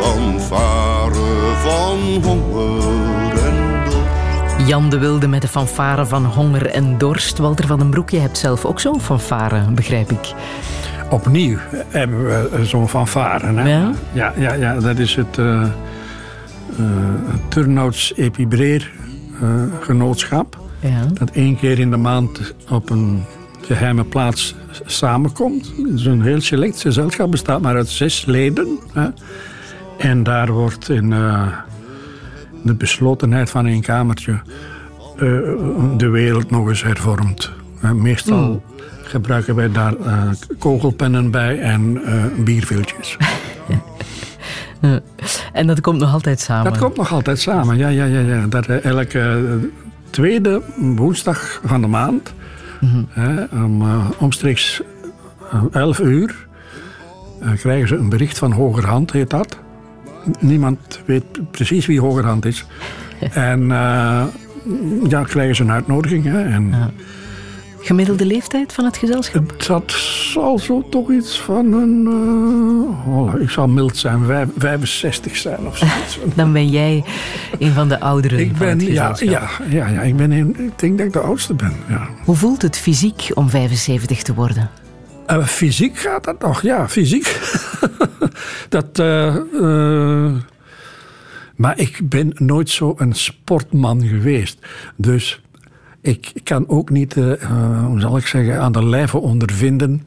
fanfare van honger en dorst. Jan de Wilde met de fanfare van honger en dorst. Walter van den Broek, je hebt zelf ook zo'n fanfare, begrijp ik. Opnieuw hebben we zo'n fanfare. Hè? Ja? Ja, ja, ja, dat is het uh, uh, Turnouts Epibreer uh, genootschap. Ja. Dat één keer in de maand op een geheime plaats samenkomt. Het is een heel select gezelschap, bestaat maar uit zes leden. Hè? En daar wordt in de beslotenheid van één kamertje de wereld nog eens hervormd. Meestal mm. gebruiken wij daar uh, kogelpennen bij en uh, bierviltjes. en dat komt nog altijd samen? Dat komt nog altijd samen, ja. ja, ja, ja. Dat, uh, elke tweede woensdag van de maand, om, omstreeks 11 uur, krijgen ze een bericht van Hogerhand, heet dat. Niemand weet precies wie Hogerhand is. en ja, krijgen ze een uitnodiging. Hè, en, ja. Gemiddelde leeftijd van het gezelschap? Dat zal zo toch iets van een... Uh, oh, ik zal mild zijn, vijf, 65 zijn of zoiets. Dan ben jij een van de ouderen ik ben, ja, ja, ja, ja, ik, ben een, ik denk dat ik de oudste ben. Ja. Hoe voelt het fysiek om 75 te worden? Uh, fysiek gaat dat nog, ja, fysiek. dat... Uh, maar ik ben nooit zo een sportman geweest. Dus ik kan ook niet, uh, hoe zal ik zeggen, aan de lijve ondervinden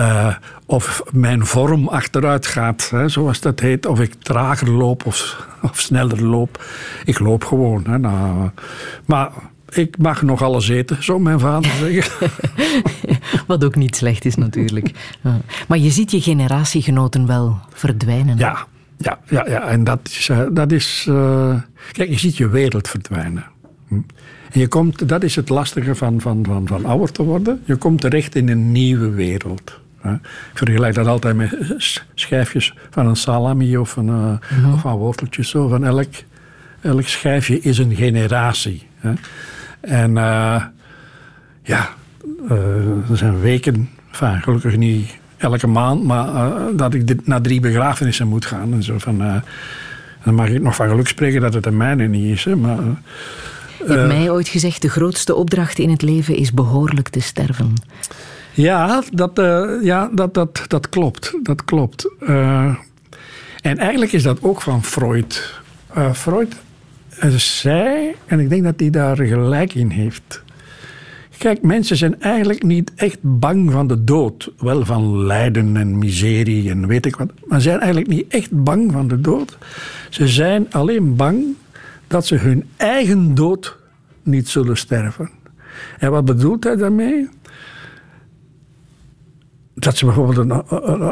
uh, of mijn vorm achteruit gaat, hè, zoals dat heet. Of ik trager loop of, of sneller loop. Ik loop gewoon. Hè, nou, maar ik mag nog alles eten, zou mijn vader zeggen. Wat ook niet slecht is natuurlijk. Maar je ziet je generatiegenoten wel verdwijnen. Ja, ja, ja, ja. en dat is... Dat is uh, kijk, je ziet je wereld verdwijnen. En je komt, dat is het lastige van, van, van, van ouder te worden. Je komt terecht in een nieuwe wereld. Ik vergelijk dat altijd met schijfjes van een salami of, een, eh, of van worteltjes. Zo. Van elk, elk schijfje is een generatie. Hè. En eh, ja, eh, er zijn weken, enfin, gelukkig niet elke maand, maar dat ik dit, naar drie begrafenissen moet gaan. En zo van, dan mag ik nog van geluk spreken dat het de mijne niet is. Hè, maar, Je hebt mij ooit gezegd, de grootste opdracht in het leven is behoorlijk te sterven. Ja, dat, eh, ja dat, dat, dat klopt. Dat klopt. Eh, en eigenlijk is dat ook van Freud. Eh, Freud eh, zei, en ik denk dat hij daar gelijk in heeft. Kijk, mensen zijn eigenlijk niet echt bang van de dood. Wel van lijden en miserie en weet ik wat. Maar ze zijn eigenlijk niet echt bang van de dood. Ze zijn alleen bang dat ze hun eigen dood niet zullen sterven. En wat bedoelt hij daarmee? dat ze bijvoorbeeld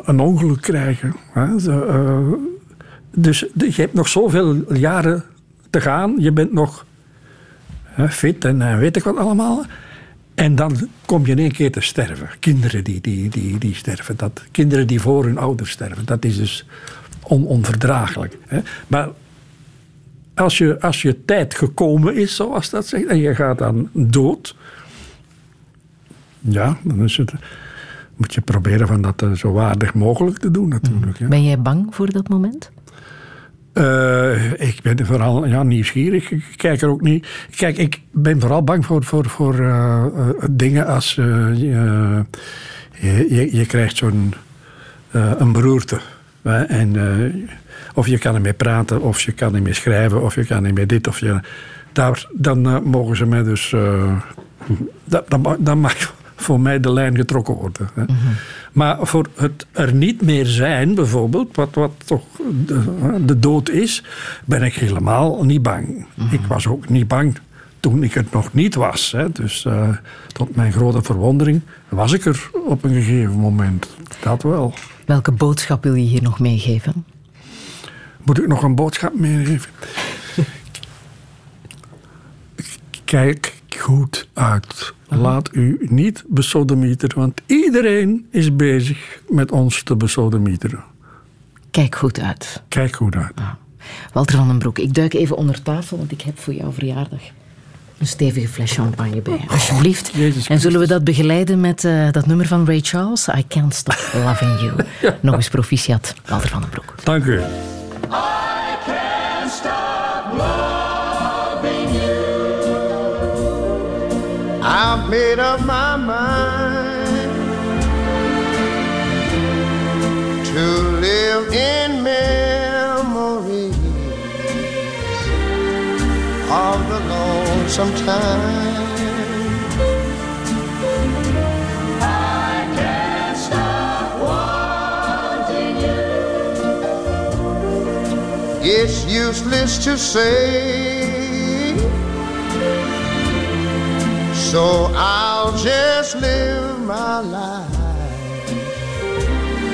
een, ongeluk krijgen. Eh, dus je hebt nog zoveel jaren te gaan. Je bent nog fit en eh, weet ik wat allemaal. En dan kom je in één keer te sterven. Kinderen die, die, die, die sterven. Dat, kinderen die voor hun ouders sterven. Dat is dus on, onverdraaglijk. Maar als je, als je tijd gekomen is, zoals dat zegt, en je gaat dan dood. Ja, dan is het, moet je proberen van dat eh, zo waardig mogelijk te doen natuurlijk. Ja. Ben jij bang voor dat moment? Eh, ik ben vooral ja, nieuwsgierig. Ik kijk er ook niet. Kijk, ik ben vooral bang voor, voor, voor eh, dingen als je, je, je krijgt zo'n een beroerte. hè, en, of je kan ermee praten, of je kan ermee schrijven, of je kan ermee dit of je. Daar, dan eh, mogen ze mij dus. eh, dat, dat, mag- dan mag voor mij de lijn getrokken worden. Hè. Maar voor het er niet meer zijn, bijvoorbeeld, wat, wat toch de, de dood is, ben ik helemaal niet bang. Ik was ook niet bang toen ik het nog niet was. Hè. Dus eh, tot mijn grote verwondering was ik er op een gegeven moment. Dat wel. Welke boodschap wil je hier nog meegeven? Moet ik nog een boodschap meegeven? Kijk goed uit. Laat u niet besodemieteren, want iedereen is bezig met ons te besodemieteren. Kijk goed uit. Kijk goed uit. Walter van den Broek, ik duik even onder tafel, want ik heb voor jouw verjaardag een stevige fles champagne bij. Alsjeblieft. En zullen we dat begeleiden met eh, dat nummer van Ray Charles? I Can't Stop Loving You. Nog eens proficiat, Walter van den Broek. Dank u. can't stop loving you. I've made up my mind to live in memories of the lonesome time. Useless to say. So I'll just live my life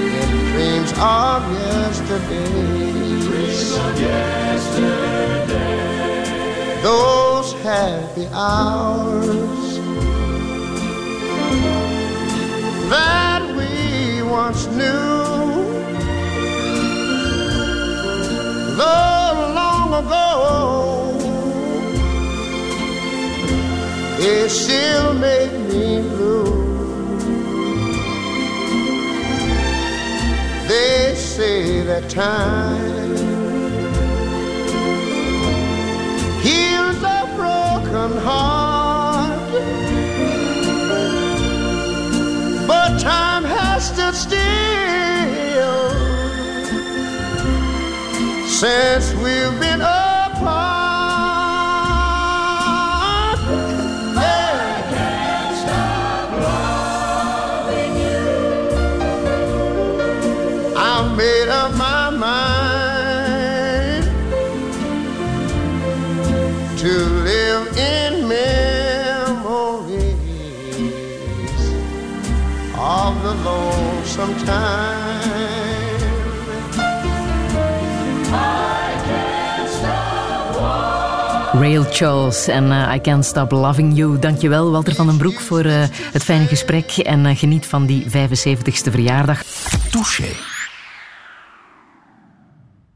in dreams of yesterday. Dreams of yesterday. Those happy hours that we once knew. Though long ago, it still made me blue. They say that time heals a broken heart, but time has stood still since we've been apart. I can't stop loving you. I made up my mind to live in memories of the lonesome time. Rail Charles en uh, I Can't Stop Loving You. Dankjewel Walter van den Broek voor uh, het fijne gesprek en uh, geniet van die 75ste verjaardag. Touché.